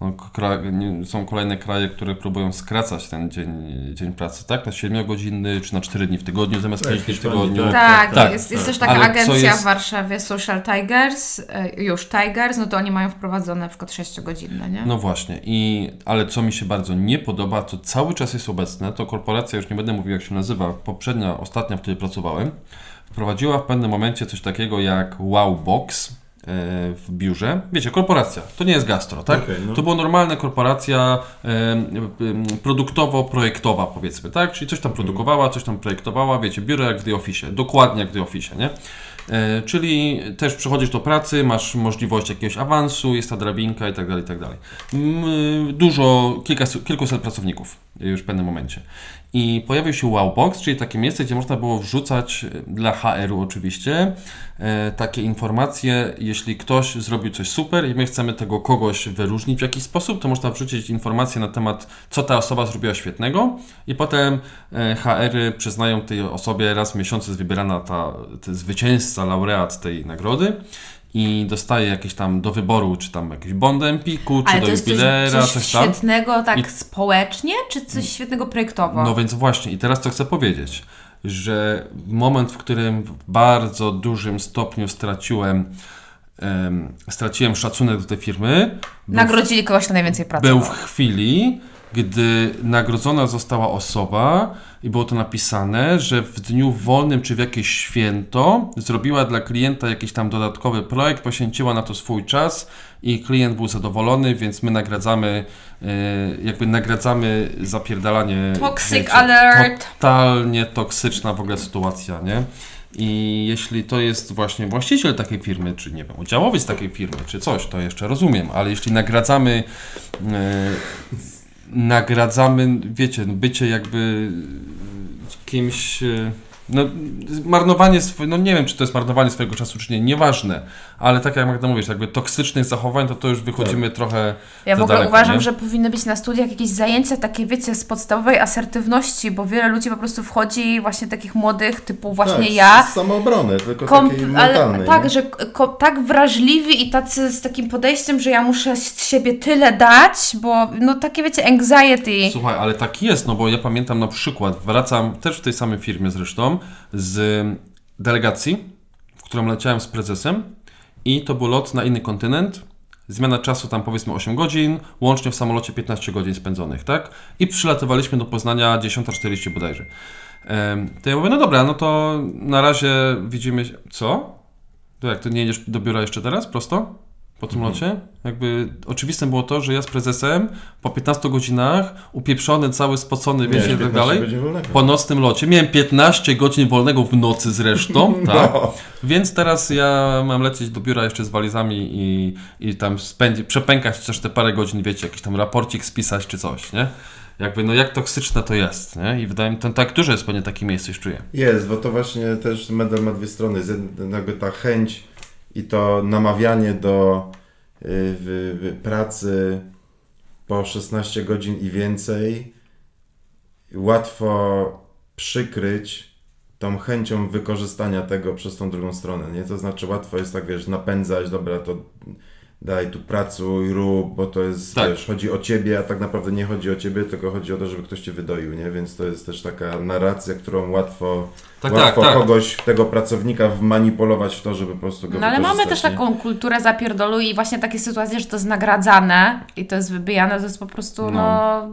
No, kra- nie- są kolejne kraje, które próbują skracać ten dzień, dzień pracy, tak? Na 7-godzinny czy na 4 dni w tygodniu zamiast Tak, 5 dni w tygodniu. tak. Tak, tak, jest, tak. jest też taka Ale agencja jest- w Warszawie, Social Tigers, e, już Tigers, no to oni mają wprowadzone na przykład 6-godzinne, nie? No właśnie, i, ale co mi się bardzo nie podoba, to cały czas jest obecne, to korporacja, już nie będę mówił jak się nazywa, poprzednia, ostatnia, w której pracowałem, wprowadziła w pewnym momencie coś takiego jak Wowbox e, w biurze. Wiecie, korporacja, to nie jest gastro, tak? Okej, no. To była normalna korporacja e, em, produktowo-projektowa powiedzmy, tak? Czyli coś tam produkowała, coś tam projektowała, wiecie, biuro jak w The Office, dokładnie jak w The Office, nie? E, czyli też przychodzisz do pracy, masz możliwość jakiegoś awansu, jest ta drabinka i tak dalej, i tak dalej. Dużo, kilka, kilkuset pracowników już w pewnym momencie. I pojawił się Wowbox, czyli takie miejsce, gdzie można było wrzucać e, dla HR-u oczywiście e, takie informacje, jeśli ktoś zrobił coś super i my chcemy tego kogoś wyróżnić w jakiś sposób, to można wrzucić informacje na temat, co ta osoba zrobiła świetnego. I potem e, HR-y przyznają tej osobie raz w miesiącu jest wybierana ta, ten zwycięzca, laureat tej nagrody i dostaje jakieś tam do wyboru, czy tam jakiś bond Empiku, czy Ale do to jest coś, jubilera, coś, coś tam. świetnego tak I- społecznie, czy coś świetnego projektowo? No więc właśnie, i teraz co chcę powiedzieć, że moment, w którym w bardzo dużym stopniu straciłem, em, straciłem szacunek do tej firmy, Nagrodzili kogoś, kto najwięcej pracował. był w chwili, gdy nagrodzona została osoba i było to napisane, że w dniu wolnym czy w jakieś święto zrobiła dla klienta jakiś tam dodatkowy projekt, poświęciła na to swój czas i klient był zadowolony, więc my nagradzamy, e, jakby nagradzamy zapierdalanie. Toxic wiecie, alert. Totalnie toksyczna w ogóle sytuacja, nie? I jeśli to jest właśnie właściciel takiej firmy, czy nie wiem, udziałowiec takiej firmy, czy coś, to jeszcze rozumiem, ale jeśli nagradzamy e, nagradzamy, wiecie, no bycie jakby kimś, e, no marnowanie swojego, no nie wiem, czy to jest marnowanie swojego czasu, czy nie, nieważne, ale tak jak Magda mówisz, jakby toksycznych zachowań, to to już wychodzimy trochę Ja w ogóle daleko, uważam, nie? że powinny być na studiach jakieś zajęcia takie, wiecie, z podstawowej asertywności, bo wiele ludzi po prostu wchodzi właśnie takich młodych, typu właśnie tak, ja. Z samoobrony, tylko Kom- takiej ale mentalnej. tak, nie? że ko- tak wrażliwi i tacy z takim podejściem, że ja muszę z siebie tyle dać, bo no takie wiecie, anxiety. Słuchaj, ale tak jest, no bo ja pamiętam na przykład, wracam też w tej samej firmie zresztą, z delegacji, w którą leciałem z prezesem i to był lot na inny kontynent Zmiana czasu tam powiedzmy 8 godzin, łącznie w samolocie 15 godzin spędzonych, tak? I przylatywaliśmy do Poznania 10.40 bodajże. To ja mówię, no dobra, no to na razie widzimy. Co? To jak, to nie jedziesz do biura jeszcze teraz, prosto? Po tym locie? Jakby oczywiste było to, że ja z prezesem po 15 godzinach, upieprzony, cały spocony, wiecie, i tak 15 dalej, po nocnym locie. Miałem 15 godzin wolnego w nocy zresztą, <laughs> tak? No. Więc teraz ja mam lecieć do biura jeszcze z walizami i, i tam spędzić, przepękać też te parę godzin, wiecie, jakiś tam raporcik spisać czy coś, nie? Jakby, no jak toksyczne to jest, nie? I wydaje mi się, tak dużo jest pewnie takie miejsce, już czuję. Jest, bo to właśnie też medal ma dwie strony. Z jednego ta chęć i to namawianie do y, pracy po 16 godzin i więcej łatwo przykryć tą chęcią wykorzystania tego przez tą drugą stronę, nie? To znaczy łatwo jest tak, wiesz, napędzać, dobra, to daj tu pracuj, rób, bo to jest, Tak. wiesz, chodzi o ciebie, a tak naprawdę nie chodzi o ciebie, tylko chodzi o to, żeby ktoś cię wydoił, nie? Więc to jest też taka narracja, którą łatwo, Tak, łatwo tak, tak. kogoś, tego pracownika wmanipulować w to, żeby po prostu go No ale mamy też nie? taką kulturę zapierdolu i właśnie takie sytuacje, że to jest nagradzane i to jest wybijane, to jest po prostu, no,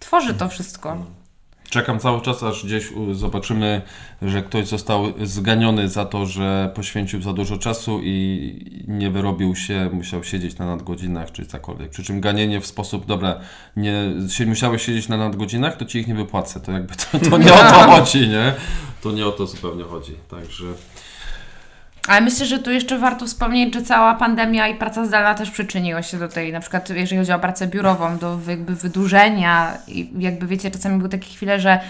tworzy to wszystko. Czekam cały czas, aż gdzieś zobaczymy, że ktoś został zganiony za to, że poświęcił za dużo czasu i nie wyrobił się, musiał siedzieć na nadgodzinach czy cokolwiek. Przy czym ganienie w sposób, dobra, nie, się, musiałeś siedzieć na nadgodzinach, to ci ich nie wypłacę. To jakby to, to nie o to <laughs> chodzi, nie? To nie o to zupełnie chodzi. Także Ale myślę, że tu jeszcze warto wspomnieć, że cała pandemia i praca zdalna też przyczyniła się do tej, na przykład jeżeli chodzi o pracę biurową, do jakby wydłużenia i jakby wiecie, czasami były takie chwile, że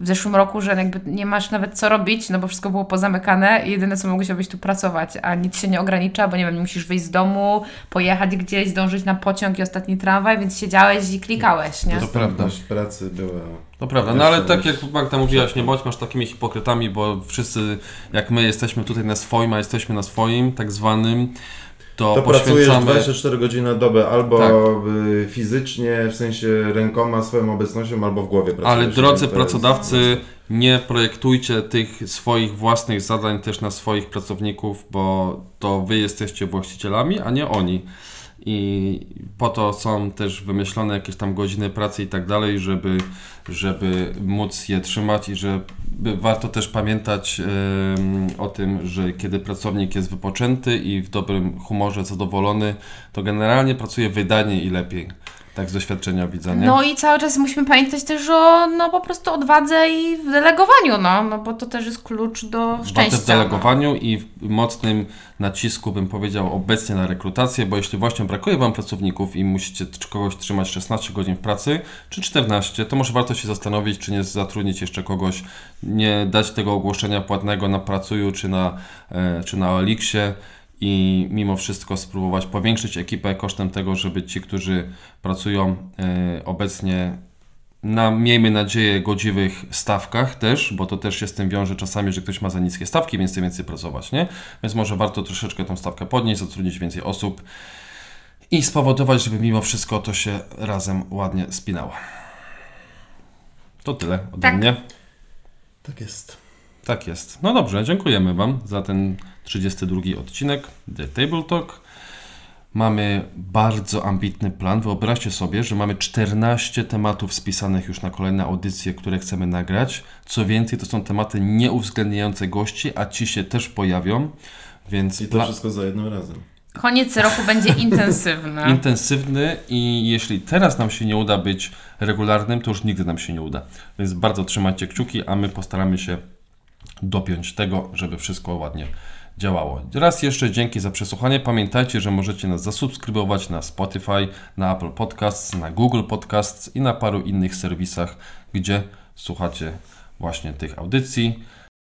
w zeszłym roku, że jakby nie masz nawet co robić, no bo wszystko było pozamykane i jedyne co mogłeś robić tu pracować, a nic się nie ogranicza, bo nie wiem, musisz wyjść z domu, pojechać gdzieś, zdążyć na pociąg i ostatni tramwaj, więc siedziałeś i klikałeś, nie? To prawda. Dostępność pracy była... To prawda, no ale tak jak Magda mówiłaś, nie bądź masz takimi hipokrytami, bo wszyscy, jak my jesteśmy tutaj na swoim, a jesteśmy na swoim, tak zwanym, to, To pracujesz poświęcamy... 24 godziny na dobę, albo Tak. y, fizycznie, w sensie rękoma, swoją obecnością, albo w głowie pracujesz. Ale drodzy pracodawcy, jest- nie projektujcie tych swoich własnych zadań też na swoich pracowników, bo to wy jesteście właścicielami, a nie oni. I po to są też wymyślone jakieś tam godziny pracy i tak dalej, żeby, żeby móc je trzymać i że warto też pamiętać o tym, że kiedy pracownik jest wypoczęty i w dobrym humorze, zadowolony, to generalnie pracuje wydajniej i lepiej. Tak z doświadczenia widzę, nie? No i cały czas musimy pamiętać też o no po prostu odwadze i w delegowaniu, no, no bo to też jest klucz do szczęścia. w delegowaniu i w mocnym nacisku bym powiedział obecnie na rekrutację, bo jeśli właśnie brakuje Wam pracowników i musicie kogoś trzymać 16 godzin w pracy, czy 14, to może warto się zastanowić, czy nie zatrudnić jeszcze kogoś, nie dać tego ogłoszenia płatnego na Pracuju czy na, e, czy na Elixie i mimo wszystko spróbować powiększyć ekipę kosztem tego, żeby ci, którzy pracują e, obecnie na, miejmy nadzieję, godziwych stawkach też, bo to też się z tym wiąże czasami, że ktoś ma za niskie stawki, więc chce więcej pracować, nie? Więc może warto troszeczkę tą stawkę podnieść, zatrudnić więcej osób i spowodować, żeby mimo wszystko to się razem ładnie spinało. To tyle ode Tak. mnie. Tak jest. Tak jest. No dobrze, dziękujemy Wam za ten 32 odcinek The Table Talk. Mamy bardzo ambitny plan. Wyobraźcie sobie, że mamy 14 tematów spisanych już na kolejne audycje, które chcemy nagrać. Co więcej, to są tematy nieuwzględniające gości, a ci się też pojawią. Więc I to pla- wszystko za jednym razem. Koniec roku będzie <laughs> intensywny. intensywny i jeśli teraz nam się nie uda być regularnym, to już nigdy nam się nie uda. Więc bardzo trzymajcie kciuki, a my postaramy się dopiąć tego, żeby wszystko ładnie działało. Raz jeszcze dzięki za przesłuchanie. Pamiętajcie, że możecie nas zasubskrybować na Spotify, na Apple Podcasts, na Google Podcasts i na paru innych serwisach, gdzie słuchacie właśnie tych audycji.